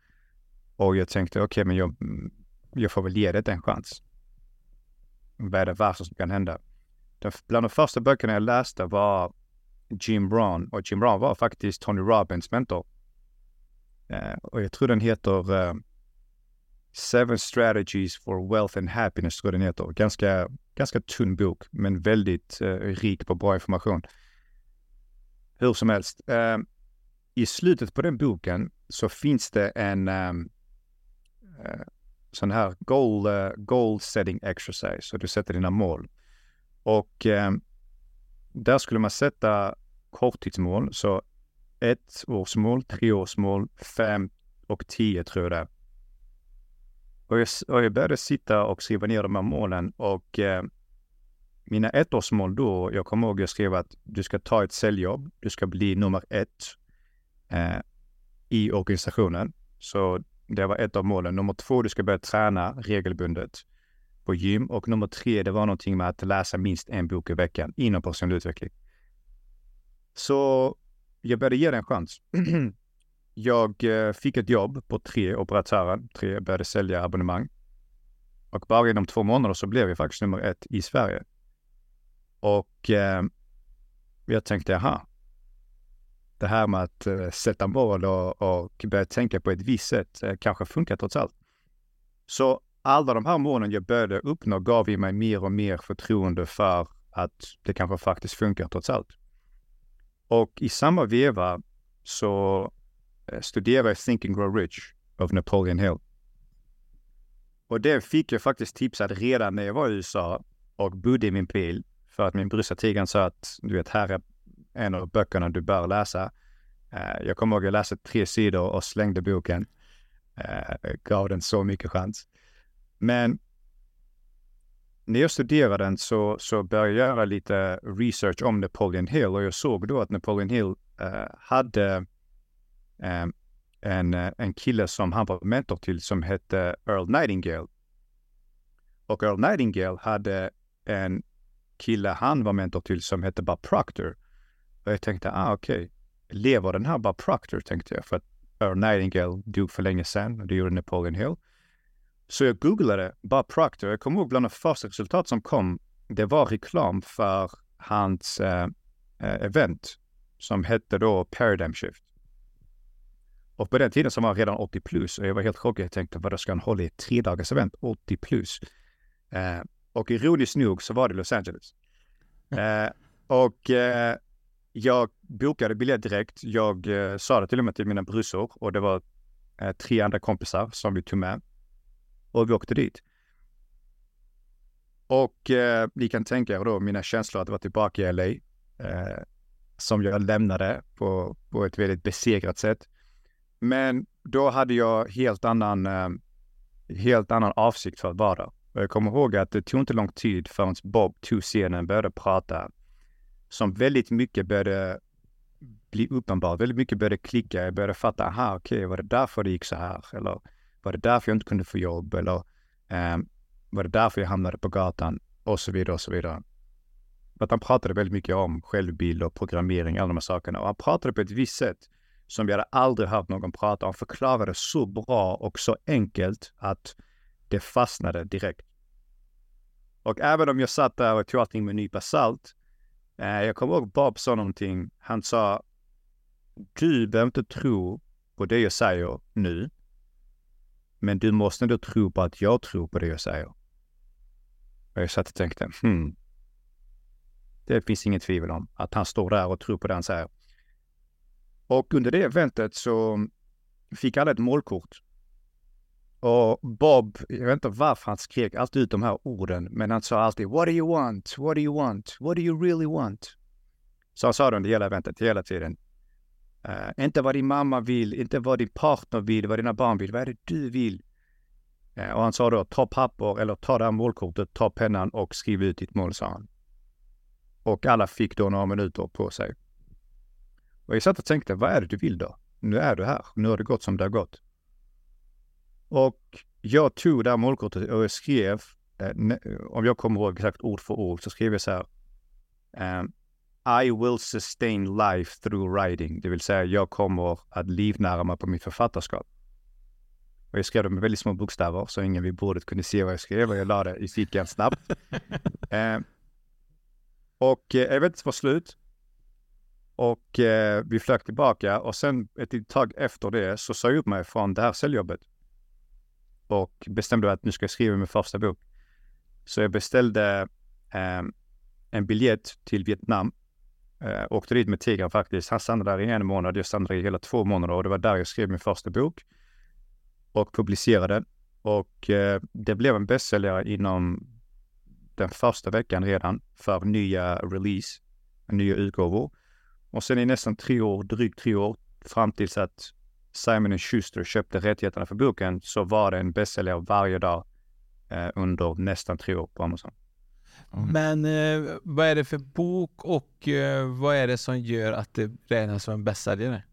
Och jag tänkte, okej, okay, men jag, mm, jag får väl ge det en chans vad är det värsta som kan hända? bland de första böckerna jag läste var Jim Brown och Jim Brown var faktiskt Tony Robbins mentor. Uh, och jag tror den heter uh, Seven Strategies for Wealth and Happiness, tror jag den heter. Ganska, ganska tunn bok, men väldigt uh, rik på bra information. Hur som helst, i slutet på den boken så finns det en um, sån här goal, uh, goal setting exercise, så du sätter dina mål. Och eh, där skulle man sätta korttidsmål, så ett årsmål, tre årsmål, fem och tio tror jag det är. Och jag, och jag började sitta och skriva ner de här målen och eh, mina ettårsmål då, jag kommer ihåg jag skrev att du ska ta ett säljjobb, du ska bli nummer ett eh, i organisationen. Så det var ett av målen. Nummer två, du ska börja träna regelbundet på gym. Och nummer tre, det var någonting med att läsa minst en bok i veckan inom personlig utveckling. Så jag började ge det en chans. jag eh, fick ett jobb på tre operatörer. Tre började sälja abonnemang. Och bara inom två månader så blev jag faktiskt nummer ett i Sverige. Och eh, jag tänkte, jaha, det här med att eh, sätta mål och, och börja tänka på ett visst sätt eh, kanske funkar trots allt. Så alla de här målen jag började uppnå gav ju mig mer och mer förtroende för att det kanske faktiskt funkar trots allt. Och i samma veva så eh, studerade jag Think and Grow Rich av Napoleon Hill. Och det fick jag faktiskt tipsat redan när jag var i USA och bodde i min bil för att min brorsa Tigran sa att du vet, här är en av böckerna du bör läsa. Eh, jag kommer ihåg att jag läste tre sidor och slängde boken. Eh, gav den så mycket chans. Men när jag studerade den så, så började jag göra lite research om Napoleon Hill och jag såg då att Napoleon Hill eh, hade eh, en, en kille som han var mentor till som hette Earl Nightingale. Och Earl Nightingale hade en kille han var mentor till som hette Bob Proctor. Och jag tänkte, ah okej, okay. lever den här Bob Proctor tänkte jag för att Earl Nightingale dog för länge sedan och det gjorde Napoleon Hill. Så jag googlade Bob Proctor. Jag kommer ihåg bland de första resultat som kom. Det var reklam för hans eh, eh, event som hette då Paradigm Shift. Och på den tiden så var han redan 80 plus och jag var helt chockad. Jag tänkte, vad ska han hålla i ett tre dagars event? 80 plus. Eh, och ironiskt nog så var det Los Angeles. Eh, och eh, jag bokade biljett direkt. Jag eh, sa det till och med till mina brusor och det var eh, tre andra kompisar som vi tog med. Och vi åkte dit. Och eh, ni kan tänka er då mina känslor att vara tillbaka i LA. Eh, som jag lämnade på, på ett väldigt besegrat sätt. Men då hade jag helt annan, eh, helt annan avsikt för att vara där. Och jag kommer ihåg att det tog inte lång tid förrän Bob tog scenen började prata. Som väldigt mycket började bli uppenbart. Väldigt mycket började klicka. Jag började fatta, aha, okej, okay, var det därför det gick så här? Eller var det därför jag inte kunde få jobb? Eller eh, var det därför jag hamnade på gatan? Och så vidare och så vidare. Att han pratade väldigt mycket om självbild och programmering, alla de här sakerna. Och han pratade på ett visst sätt som jag hade aldrig hört någon prata om. Han förklarade så bra och så enkelt att det fastnade direkt. Och även om jag satt där och tog allting med en nypa salt. Eh, jag kommer ihåg Bob sa någonting. Han sa, du behöver inte tro på det jag säger nu. Men du måste ändå tro på att jag tror på det jag säger. Och jag satt och tänkte, hmm. Det finns inget tvivel om att han står där och tror på det han säger. Och under det eventet så fick alla ett målkort. Och Bob, jag vet inte varför han skrek alltid ut de här orden, men han sa alltid What do you want? What do you want? What do you really want? Så han sa det under hela eventet, hela tiden. Uh, inte vad din mamma vill, inte vad din partner vill, vad dina barn vill. Vad är det du vill? Uh, och han sa då, ta papper eller ta det här målkortet, ta pennan och skriv ut ditt mål, sa han. Och alla fick då några minuter på sig. Och jag satt och tänkte, vad är det du vill då? Nu är du här. Nu har det gått som det har gått. Och jag tog det här målkortet och jag skrev, uh, om jag kommer ihåg exakt ord för ord, så skrev jag så här. Um, i will sustain life through writing, det vill säga jag kommer att livnära mig på mitt författarskap. Och jag skrev det med väldigt små bokstäver så ingen vid bordet kunde se vad jag skrev och jag la det i fickan snabbt. eh, och eh, eventet var slut. Och eh, vi flög tillbaka och sen ett tag efter det så sa jag upp mig från det här säljjobbet. Och bestämde att nu ska jag skriva min första bok. Så jag beställde eh, en biljett till Vietnam Eh, åkte dit med Tigran faktiskt. Han stannade där i en månad. Jag stannade i hela två månader och det var där jag skrev min första bok och publicerade. Och eh, det blev en bästsäljare inom den första veckan redan för nya release, nya utgåvor. Och sen i nästan tre år, drygt tre år, fram tills att Simon Schuster köpte rättigheterna för boken så var det en bästsäljare varje dag eh, under nästan tre år på Amazon. Mm. Men eh, vad är det för bok och eh, vad är det som gör att det räknas som en bästsäljare?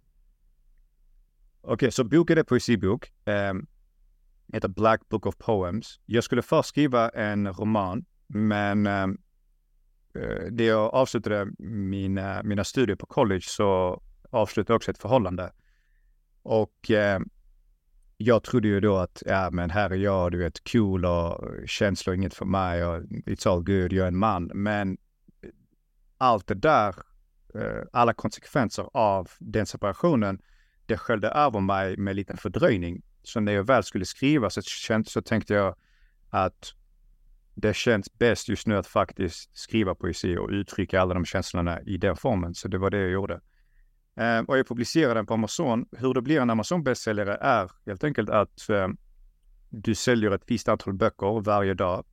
Okej, okay, så boken är poesibok. Um, heter Black Book of Poems. Jag skulle först skriva en roman, men um, uh, det jag avslutade mina, mina studier på college så avslutade jag också ett förhållande. Och eh, jag trodde ju då att, ja men här är jag, du vet, cool och känslor inget för mig och it's all good, jag är en man. Men allt det där, eh, alla konsekvenser av den separationen, det sköljde över mig med liten fördröjning. Så när jag väl skulle skriva så, känt, så tänkte jag att det känns bäst just nu att faktiskt skriva poesi och uttrycka alla de känslorna i den formen. Så det var det jag gjorde. Eh, och jag publicerar den på Amazon. Hur det blir en Amazon-bästsäljare är helt enkelt att eh, du säljer ett visst antal böcker varje dag.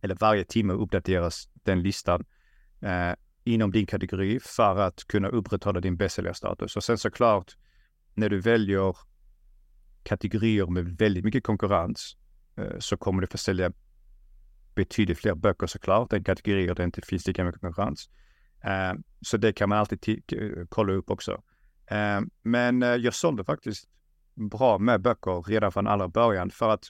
Eller varje timme uppdateras den listan. Eh, inom din kategori för att kunna upprätthålla din bästsäljarstatus. Och sen såklart, när du väljer kategorier med väldigt mycket konkurrens eh, så kommer du få sälja betydligt fler böcker såklart än kategorier där det inte finns lika mycket konkurrens. Eh, så det kan man alltid kolla upp också. Eh, men eh, jag sålde faktiskt bra med böcker redan från allra början för att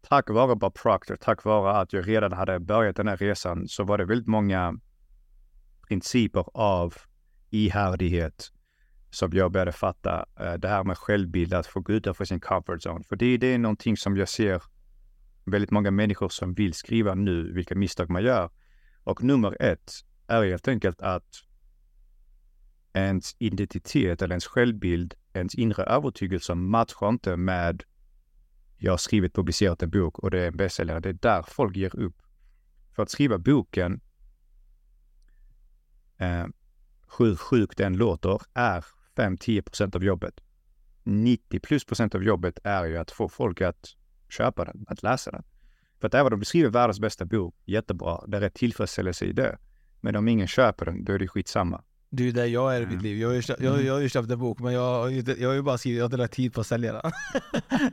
tack vare Bob Proctor, tack vare att jag redan hade börjat den här resan så var det väldigt många principer av ihärdighet som jag började fatta. Eh, det här med självbild, att få gå utanför sin comfort zone. För det, det är någonting som jag ser väldigt många människor som vill skriva nu, vilka misstag man gör. Och nummer ett är helt enkelt att ens identitet eller ens självbild, ens inre övertygelse matchar inte med jag har skrivit publicerat en bok och det är en bästsäljare. Det är där folk ger upp. För att skriva boken, eh, hur sjukt den låter, är 5-10 procent av jobbet. 90 plus procent av jobbet är ju att få folk att köpa den, att läsa den. För att även om du skriver världens bästa bok, jättebra, det är tillfredsställelse i det. Men om ingen köper den, då är det skitsamma. Det är ju där jag är i mitt mm. liv. Jag har ju jag, jag har ju köpt en bok men jag, jag har ju bara skrivit, jag har inte lagt tid på att sälja den.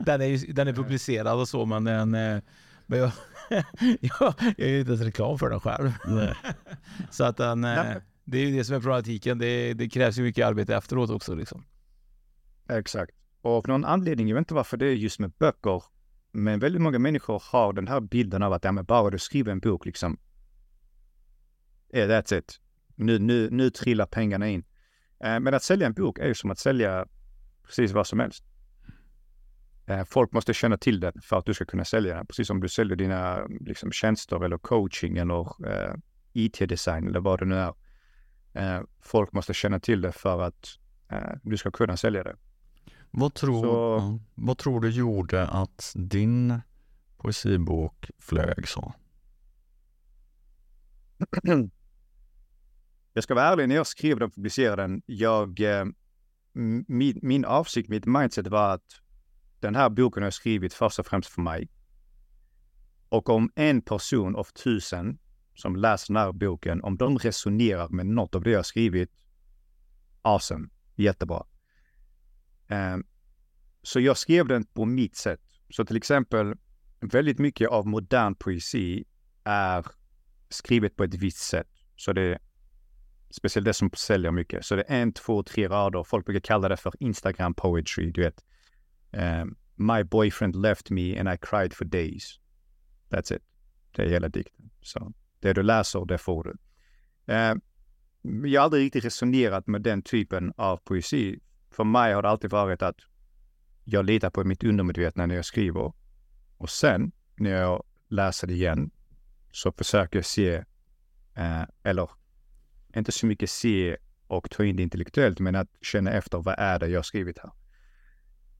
den, är, ju, den är publicerad och så men den eh, men jag, jag, jag gör inte ens reklam för den själv. så att den, eh, det är ju det som är problematiken. Det, det krävs ju mycket arbete efteråt också. Liksom. Exakt. Och av någon anledning, jag vet inte varför det är just med böcker, men väldigt många människor har den här bilden av att ja, men bara du skriver en bok, liksom, yeah, that's it. Nu, nu, nu trillar pengarna in. Eh, men att sälja en bok är ju som att sälja precis vad som helst. Eh, folk måste känna till den för att du ska kunna sälja den. Precis som du säljer dina liksom, tjänster eller coaching eller eh, IT-design eller vad det nu är. Eh, folk måste känna till det för att eh, du ska kunna sälja det. Vad tror, så, vad tror du gjorde att din poesibok flög så? jag ska vara ärlig, när jag skrev den och publicerade den, jag, eh, min, min avsikt, mitt mindset var att den här boken har jag skrivit först och främst för mig. Och om en person av tusen som läser den här boken, om de resonerar med något av det jag skrivit, awesome, jättebra. Ehm, så jag skrev den på mitt sätt. Så till exempel, väldigt mycket av modern poesi är skrivet på ett visst sätt. Så det är speciellt det som säljer mycket. Så det är en, två, tre rader. Folk brukar kalla det för Instagram poetry, du vet. Um, My boyfriend left me and I cried for days. That's it. Det är hela dikten. Så det du läser, det får du. Ehm, jag har aldrig riktigt resonerat med den typen av poesi. För mig har det alltid varit att jag litar på mitt undermedvetna när jag skriver. Och sen när jag läser det igen så försöker jag se, eh, eller inte så mycket se och ta in det intellektuellt, men att känna efter vad är det jag skrivit här.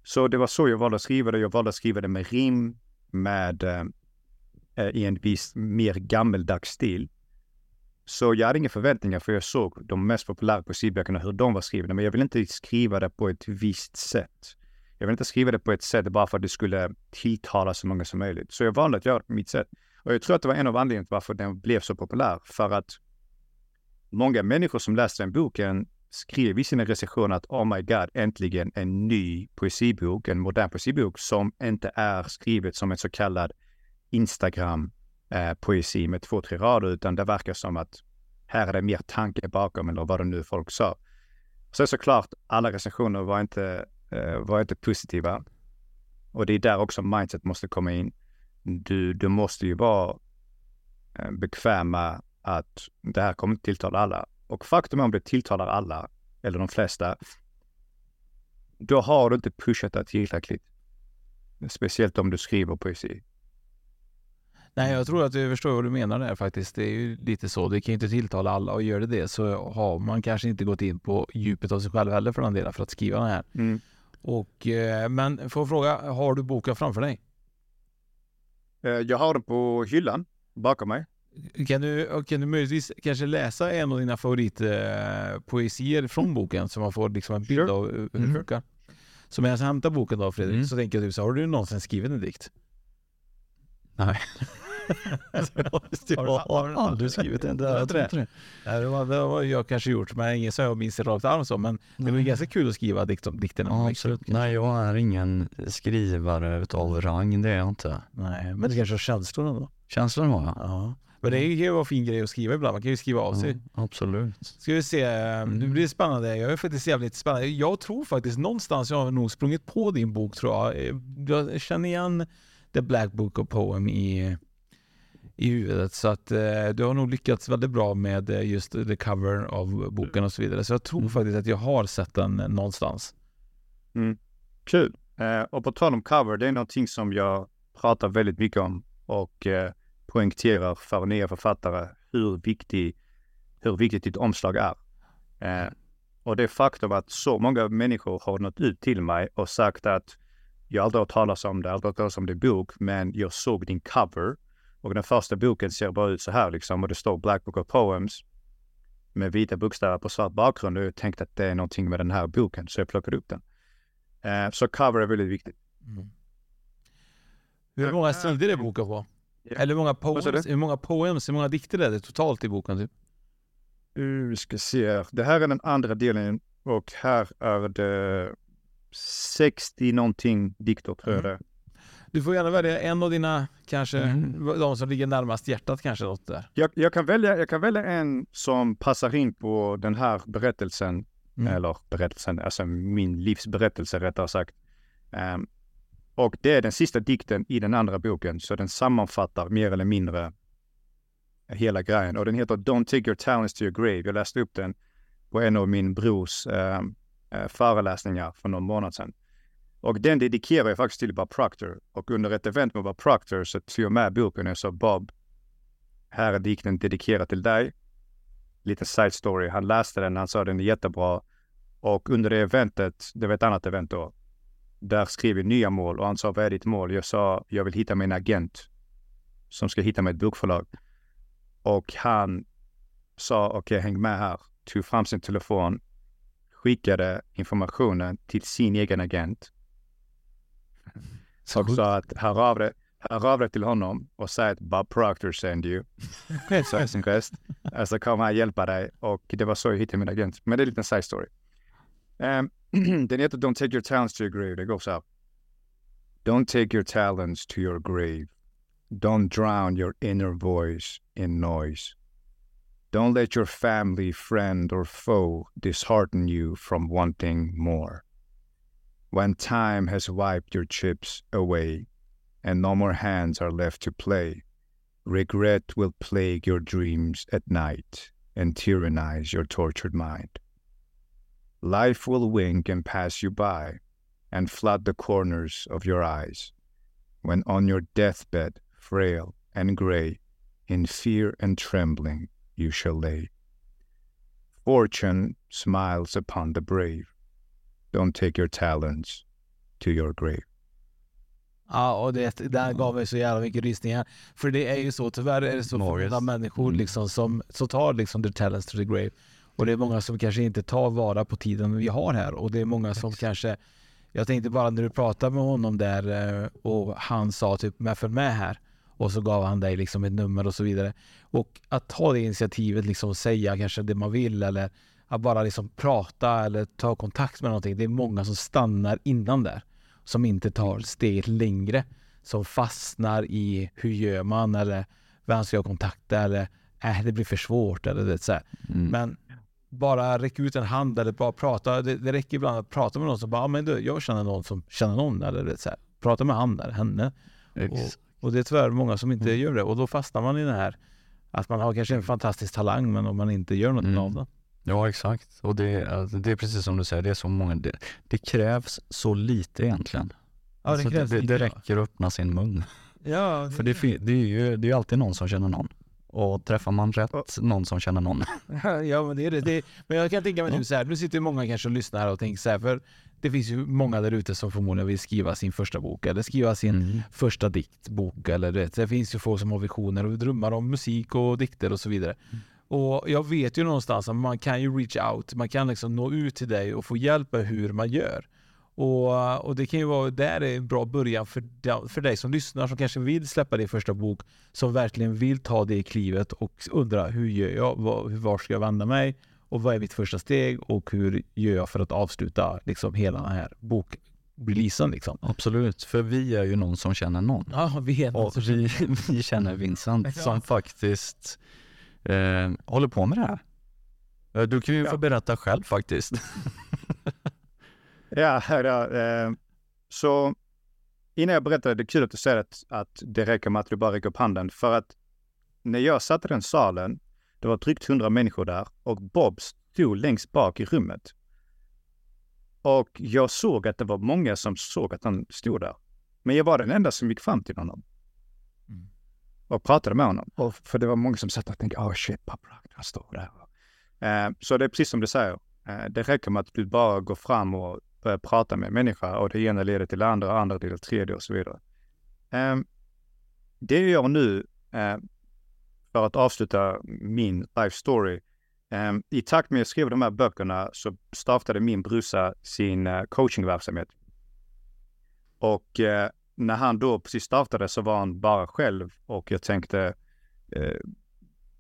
Så det var så jag valde att skriva det. Jag valde att skriva det med rim, med eh, eh, i en viss mer gammeldags stil. Så jag hade inga förväntningar för jag såg de mest populära poesiböckerna, hur de var skrivna. Men jag ville inte skriva det på ett visst sätt. Jag vill inte skriva det på ett sätt bara för att det skulle tilltala så många som möjligt. Så jag valde att göra det på mitt sätt. Och jag tror att det var en av anledningarna till varför den blev så populär. För att många människor som läste den boken skrev i sina recensioner att oh my god, äntligen en ny poesibok, en modern poesibok som inte är skrivet som en så kallad Instagram eh, poesi med två, tre rader, utan det verkar som att här är det mer tanke bakom eller vad det nu folk sa. Så såklart, alla recensioner var inte, eh, var inte positiva. Och det är där också mindset måste komma in. Du, du måste ju vara eh, bekväm med att det här kommer inte tilltala alla. Och faktum är om det tilltalar alla, eller de flesta, då har du inte pushat det tillräckligt. Speciellt om du skriver poesi. Nej, jag tror att jag förstår vad du menar där faktiskt. Det är ju lite så. Det kan ju inte tilltala alla och gör det det så har man kanske inte gått in på djupet av sig själv heller för den delen för att skriva den här. Mm. Och, eh, men får jag fråga, har du boken framför dig? Eh, jag har den på hyllan bakom mig. Kan du, kan du möjligtvis kanske läsa en av dina favoritpoesier från boken så man får liksom en bild av hur det mm. funkar? Så medan jag hämtar boken då Fredrik, mm. så tänker jag typ så har du någonsin skrivit en dikt? Nej. jag har aldrig skrivit en där. Jag tror det. Det, var, det var jag kanske gjort, men ingen som jag minns rakt arm så. Men det var ganska kul att skriva dikt om dikterna. Ja, absolut. Nej, jag är ingen skrivare utav rang, det är jag inte. Nej, men det kanske har känslorna då? Känslorna har jag. Ja. Men det är ju en fin grej att skriva ibland. Man kan ju skriva av sig. Ja, absolut. Ska vi se, nu blir det spännande. Jag är faktiskt jävligt spännande. Jag tror faktiskt någonstans jag har nog sprungit på din bok tror jag. Jag känner igen The Black Book of Poem i, i huvudet. Så att eh, du har nog lyckats väldigt bra med eh, just the cover av boken och så vidare. Så jag tror faktiskt att jag har sett den någonstans. Mm. Kul. Eh, och på tal om cover, det är någonting som jag pratar väldigt mycket om och eh, poängterar för nya författare hur, viktig, hur viktigt ditt omslag är. Eh, och det faktum att så många människor har nått ut till mig och sagt att jag aldrig har talat om det, aldrig har talat om din bok, men jag såg din cover och den första boken ser bara ut så här liksom och det står Black Book of Poems med vita bokstäver på svart bakgrund och jag tänkte att det är någonting med den här boken så jag plockade upp den. Eh, så cover är väldigt viktigt. Mm. Hur många sidor är boken på? Yeah. Eller hur många, poems, hur många poems, hur många dikter är det totalt i boken? Typ? Vi ska se. Det här är den andra delen och här är det 60 någonting dikter tror jag mm. det Du får gärna välja en av dina, kanske mm. de som ligger närmast hjärtat kanske. Något där. Jag, jag, kan välja, jag kan välja en som passar in på den här berättelsen. Mm. Eller berättelsen, alltså min livsberättelse rättare sagt. Um, och det är den sista dikten i den andra boken, så den sammanfattar mer eller mindre hela grejen. Och den heter Don't take your talents to your grave. Jag läste upp den på en av min brors eh, föreläsningar för någon månad sedan. Och den dedikerar jag faktiskt till Bob Proctor. Och under ett event med Bob Proctor så tog jag med boken och sa Bob, här är dikten dedikerad till dig. Lite side story. Han läste den, han sa den är jättebra. Och under det eventet, det var ett annat event då, där skrev jag nya mål och han sa vad är ditt mål? Jag sa jag vill hitta min agent som ska hitta mig ett bokförlag. Och han sa okej, okay, häng med här. Tog fram sin telefon, skickade informationen till sin egen agent. Så och sa att hör av dig, hör av dig till honom och säg att Bob Proctor send you. så sin gest. Alltså kommer han hjälpa dig och det var så jag hittade min agent. Men det är en liten side story. Um, den heter Don't take your talents to your grave. Det går så här. Don't take your talents to your grave. Don't drown your inner voice in noise. Don't let your family, friend, or foe dishearten you from wanting more. When time has wiped your chips away and no more hands are left to play, regret will plague your dreams at night and tyrannize your tortured mind. Life will wink and pass you by and flood the corners of your eyes. When on your deathbed, frail and gray, in fear and trembling you shall lay. Fortune smiles upon the brave. Don't take your talents to your grave. Ja, och det, där gav mig så jävla mycket rysningar. För det är ju så, tyvärr är det så många människor mm. liksom som, som tar liksom the talents to the grave. Och det är många som kanske inte tar vara på tiden vi har här och det är många som kanske Jag tänkte bara när du pratade med honom där eh, och han sa typ men följ med här och så gav han dig liksom ett nummer och så vidare. Och att ta det initiativet, liksom säga kanske det man vill eller att bara liksom prata eller ta kontakt med någonting. Det är många som stannar innan där. Som inte tar steget längre. Som fastnar i hur gör man eller vem ska jag kontakta eller äh, det blir för svårt eller det så mm. Men bara räcka ut en hand eller bara prata. Det, det räcker ibland att prata med någon som bara, ah, men du, jag känner någon som känner någon. Eller så här, prata med han eller henne. Och, och, det är tyvärr många som inte mm. gör det. Och då fastnar man i det här att man har kanske en fantastisk talang men om man inte gör något mm. av det. Ja exakt. Och det, alltså, det är precis som du säger, det är så många, det, det krävs så lite egentligen. Ja, det, alltså, krävs det, det räcker att öppna sin mun. Ja, det, För det, det, är ju det är alltid någon som känner någon. Och träffar man rätt någon som känner någon. ja men det är det. det men jag kan tänka mig nu så här, nu sitter många kanske och lyssnar och tänker så här, för det finns ju många där ute som förmodligen vill skriva sin första bok eller skriva sin mm. första diktbok eller det. det finns ju folk som har visioner och drömmar om musik och dikter och så vidare. Mm. Och jag vet ju någonstans att man kan ju reach out, man kan liksom nå ut till dig och få hjälp med hur man gör. Och, och det kan ju vara, där är en bra början för, för dig som lyssnar som kanske vill släppa din första bok, som verkligen vill ta det klivet och undra hur gör jag, var, var ska jag vända mig och vad är mitt första steg och hur gör jag för att avsluta liksom hela den här bokreleasen liksom. Absolut, för vi är ju någon som känner någon. Ja, vi är någon och vi, vi känner Vincent som faktiskt eh, håller på med det här. Du kan ju få berätta själv faktiskt. Ja, ja eh, så innan jag berättar, det är kul att du säger att, att det räcker med att du bara räcker upp handen. För att när jag satt i den salen, det var drygt hundra människor där och Bob stod längst bak i rummet. Och jag såg att det var många som såg att han stod där. Men jag var den enda som gick fram till honom. Och pratade med honom. Och för det var många som satt och tänkte, oh shit, Bob han står där. Eh, så det är precis som du säger. Eh, det räcker med att du bara går fram och börjar prata med en människa och det ena leder till det andra, andra leder till det tredje och så vidare. Eh, det jag gör nu eh, för att avsluta min life story. eh, I takt med att jag skrev de här böckerna så startade min brorsa sin eh, coachingverksamhet. Och eh, när han då precis startade så var han bara själv och jag tänkte eh,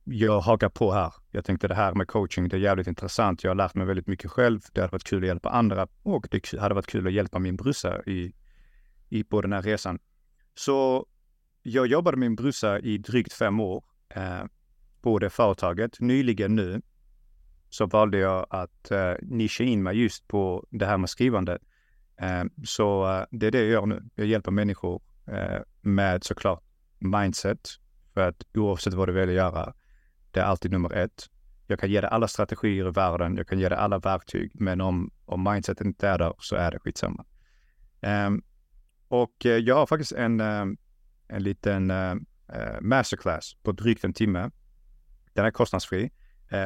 jag hakar på här. Jag tänkte det här med coaching, det är jävligt intressant. Jag har lärt mig väldigt mycket själv. Det hade varit kul att hjälpa andra och det hade varit kul att hjälpa min brorsa i, i på den här resan. Så jag jobbade med min brorsa i drygt fem år eh, på det företaget. Nyligen nu så valde jag att eh, nischa in mig just på det här med skrivande. Eh, så eh, det är det jag gör nu. Jag hjälper människor eh, med såklart mindset. För att oavsett vad du väljer att göra, det är alltid nummer ett. Jag kan ge dig alla strategier i världen, jag kan ge dig alla verktyg, men om, om mindset inte är där så är det skitsamma. Um, och jag har faktiskt en, en liten masterclass på drygt en timme. Den är kostnadsfri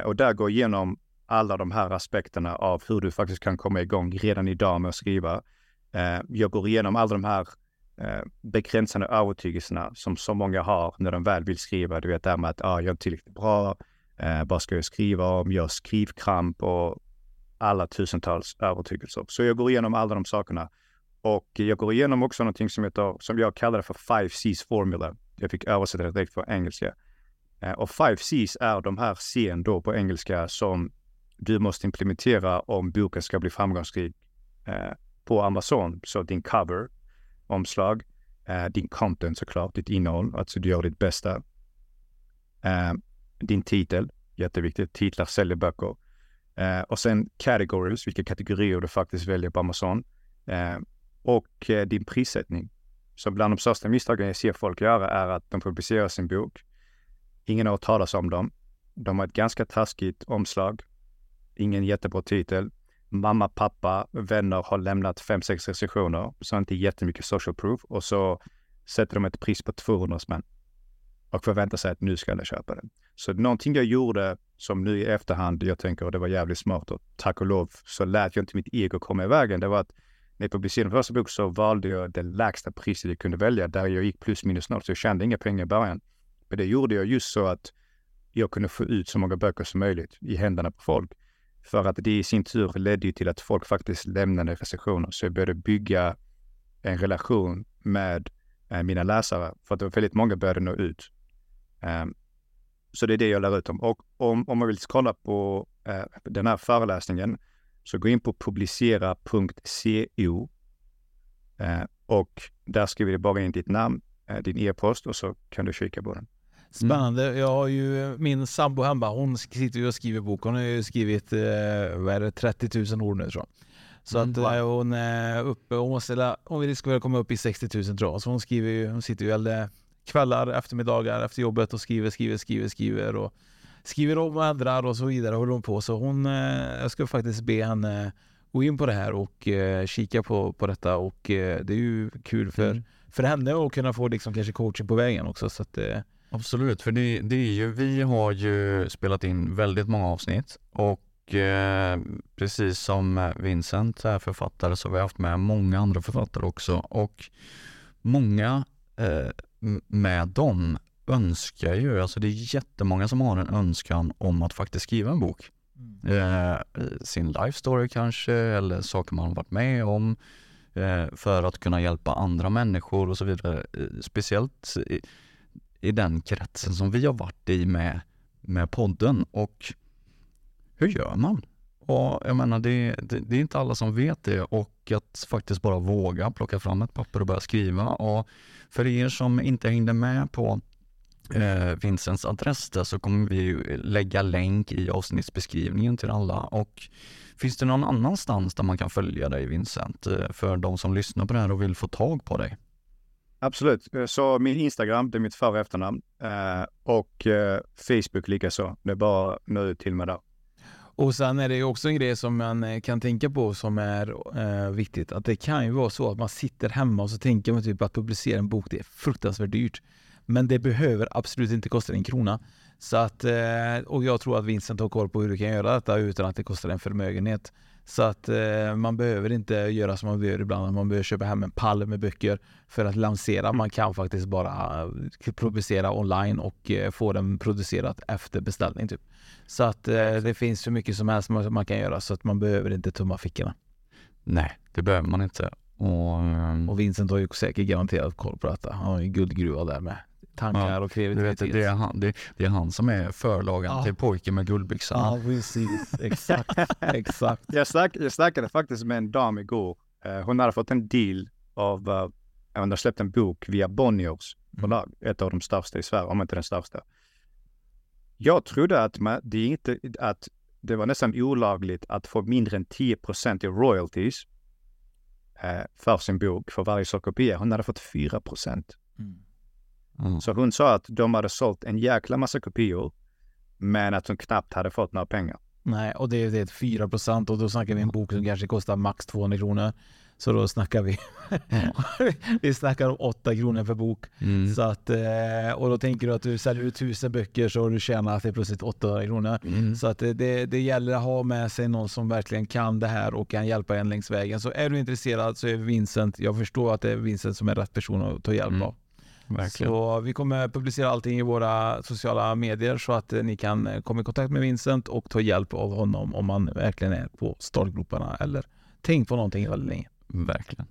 och där går jag igenom alla de här aspekterna av hur du faktiskt kan komma igång redan idag med att skriva. Eh, jag går igenom alla de här eh, begränsande övertygelserna som så många har när de väl vill skriva. Du vet det här med att ah, jag är inte tillräckligt bra, eh, vad ska jag skriva om, jag har skrivkramp och alla tusentals övertygelser. Så jag går igenom alla de sakerna. Och jag går igenom också någonting som, heter, som jag kallar för Five C's Formula. Jag fick översätta det direkt på engelska. Eh, och Five C's är de här C'n då på engelska som du måste implementera om boken ska bli framgångsrik eh, på Amazon. Så din cover, omslag, eh, din content såklart, ditt innehåll, alltså du gör ditt bästa. Eh, din titel, jätteviktigt, titlar säljer böcker. Eh, och sen categories, vilka kategorier du faktiskt väljer på Amazon. Eh, och eh, din prissättning. Så bland de största misstagen jag ser folk göra är att de publicerar sin bok. Ingen har hört talas om dem. De har ett ganska taskigt omslag. Ingen jättebra titel mamma, pappa, vänner har lämnat fem, sex recensioner, så inte jättemycket social proof och så sätter de ett pris på 200 spänn och förväntar sig att nu ska alla köpa den. Så någonting jag gjorde som nu i efterhand, jag tänker det var jävligt smart och tack och lov så lät jag inte mitt ego komma i vägen. Det var att när jag publicerade min första bok så valde jag det lägsta priset jag kunde välja där jag gick plus minus noll, så jag tjänade inga pengar i början. Men det gjorde jag just så att jag kunde få ut så många böcker som möjligt i händerna på folk. För att det i sin tur ledde ju till att folk faktiskt lämnade recensioner. Så jag började bygga en relation med eh, mina läsare. För att det var väldigt många började nå ut. Um, så det är det jag lär ut om. Och om, om man vill kolla på eh, den här föreläsningen så gå in på publicera.co eh, och där skriver du bara in ditt namn, eh, din e-post och så kan du kika på den. Spännande. Jag har ju min sambo hemma, hon sitter ju och skriver bok. Hon har ju skrivit eh, vad är det, 30 000 ord nu tror jag. Så Mm, att wow. eh, hon är uppe, hon, måste, hon vill väl komma upp i 60 000 tror jag. Så hon skriver ju, hon sitter ju alla kvällar, eftermiddagar efter jobbet och skriver, skriver, skriver, skriver och skriver om och ändrar och så vidare håller hon på. Så hon, eh, jag ska faktiskt be henne gå in på det här och eh, kika på, på detta och eh, det är ju kul för, Mm. för henne att kunna få liksom kanske coaching på vägen också. Så att, eh, Absolut, för det, det är ju, vi har ju spelat in väldigt många avsnitt och eh, precis som Vincent är författare så har vi haft med många andra författare också och många eh, med dem önskar ju, alltså det är jättemånga som har en önskan om att faktiskt skriva en bok. Mm. Eh, sin life story kanske eller saker man varit med om eh, för att kunna hjälpa andra människor och så vidare. Eh, speciellt i, den kretsen som vi har varit i med, med podden och hur gör man? Och jag menar, det, det, det, är inte alla som vet det och att faktiskt bara våga plocka fram ett papper och börja skriva. Och för er som inte hängde med på eh, Vincents adress där så kommer vi lägga länk i avsnittsbeskrivningen till alla. Och finns det någon annanstans där man kan följa dig Vincent eh, för de som lyssnar på det här och vill få tag på dig? Absolut. Så min Instagram, det är mitt för och efternamn. Eh, och eh, Facebook likaså. Det är bara nu till med där. Och sen är det ju också en grej som man eh, kan tänka på som är eh, viktigt. Att det kan ju vara så att man sitter hemma och så tänker man typ att publicera en bok, det är fruktansvärt dyrt. Men det behöver absolut inte kosta en krona. Så att, eh, och jag tror att Vincent har koll på hur du kan göra detta utan att det kostar en förmögenhet. Så att eh, man behöver inte göra som man gör ibland, man behöver köpa hem en pall med böcker för att lansera. Man kan faktiskt bara eh, publicera online och få den producerat efter beställning. Typ. Så att det finns så mycket som helst man kan göra så att man behöver inte tumma fickorna. Nej, det behöver man inte. Och, ehm, och Vincent har ju säkert garanterat koll på detta. Han har ju guldgruva där med tankar ja, och kreativitet. Vet, det, är han, det, det, är han som är förlagan ja. till pojken med guldbyxorna. Ja, precis. Exakt. Exakt. Jag, snack, jag snackade faktiskt med en dam igår. Uh, hon hade fått en deal av, uh, hon har släppt en bok via Bonniers förlag, mm. ett av de största i Sverige, om inte den största. Jag trodde att, man, det, inte, att det var nästan olagligt att få mindre än 10% i royalties för sin bok, för varje kopia. Hon hade fått 4 Mm. Mm. Så hon sa att de hade sålt en jäkla massa kopior, men att hon knappt hade fått några pengar. Nej, och det är, det är 4 procent och då snackar vi en bok som kanske kostar max 200 kronor. Så då snackar vi, vi snackar om 8 kronor per bok. Mm. Så att, eh, och då tänker du att du säljer ut tusen böcker så har du tjänat det plötsligt 800 kronor. Mm. Så att det, det gäller att ha med sig någon som verkligen kan det här och kan hjälpa en längs vägen. Så är du intresserad så är Vincent, jag förstår att det är Vincent som är rätt person att ta hjälp mm. av. Verkligen. Så vi kommer publicera allting i våra sociala medier så att ni kan eh, komma i kontakt med Vincent och ta hjälp av honom om man verkligen är på startgroparna eller tänkt på någonting väldigt länge. Verkligen.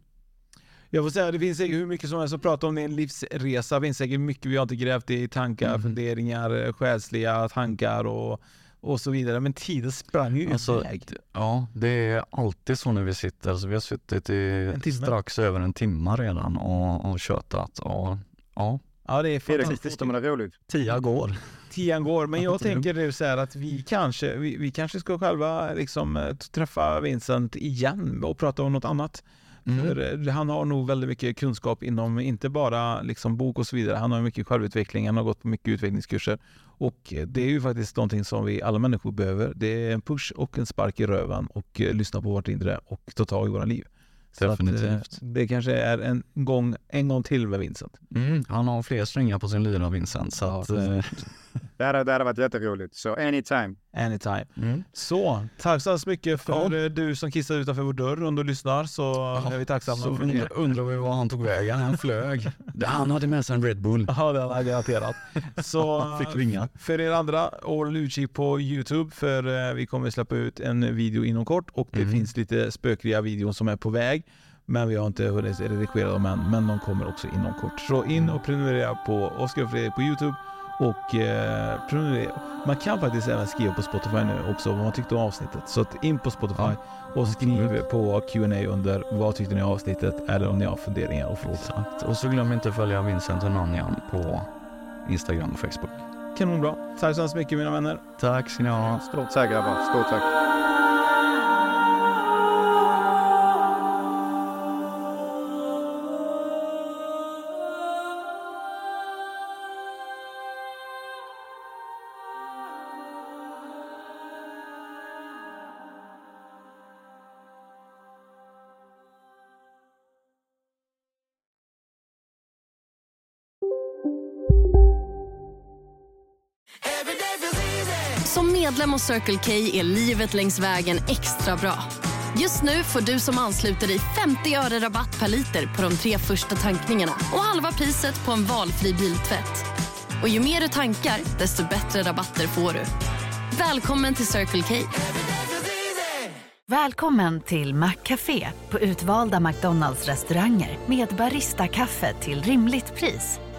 Jag får säga, det finns säkert hur mycket som helst att prata om din livsresa. Det finns säkert mycket vi har inte grävt i tankar, mm. funderingar, själsliga tankar och, och så vidare. Men tiden sprang ju alltså, iväg. Ja, det är alltid så när vi sitter. Så vi har suttit i strax över en timme redan och, och tjötat. Och Ja. Ja, det är fantastiskt. Det är roligt. Tian går. Tian går, men jag tänker nu så här att vi kanske, vi, vi kanske ska själva liksom eh, träffa Vincent igen och prata om något annat. Mm. För eh, han har nog väldigt mycket kunskap inom, inte bara liksom bok och så vidare. Han har mycket självutveckling, han har gått på mycket utvecklingskurser. Och eh, det är ju faktiskt någonting som vi alla människor behöver. Det är en push och en spark i röven och lyssna på vårt inre och ta tag i våra liv. Definitivt. Att, det kanske är en gång, en gång till med Vincent. Mm, han har fler strängar på sin lyra Vincent. Så ja, att, eh, det, hade, det hade varit jätteroligt. Så anytime. Anytime. Mm. Så, tack så mycket för ja. du som kissade utanför vår dörr under du lyssnar. Så ja, är vi tacksamma så för det. undrar vi var han tog vägen. Han flög. han hade med sig en Red Bull. Ja, det hade han garanterat. Så fick ringa. för er andra, håll utkik på Youtube för eh, vi kommer släppa ut en video inom kort och det mm. finns lite spökliga videor som är på väg. Men vi har inte hunnit redigera dem än, men de kommer också inom kort. Så in och prenumerera på Oskar och Fredrik på Youtube och eh, prenumerera. Man kan faktiskt även skriva på Spotify nu också vad man tyckte om avsnittet. Så att in på Spotify ja. och skriv på Q&A under vad tyckte ni om avsnittet eller om ni har funderingar och frågor. Exakt. Och så glöm inte att följa Vincent och Nanjan på Instagram och Facebook. Kanonbra. Tack så hemskt mycket mina vänner. Tack ska ni ha. Stort tack grabbar. Stort tack. Medlem hos Circle K är livet längs vägen extra bra. Just nu får du som ansluter dig 50 öre rabatt per liter på de tre första tankningarna och halva priset på en valfri biltvätt. Och ju mer du tankar, desto bättre rabatter får du. Välkommen till Circle K. Välkommen till Maccafé på utvalda McDonalds restauranger med Baristakaffe till rimligt pris.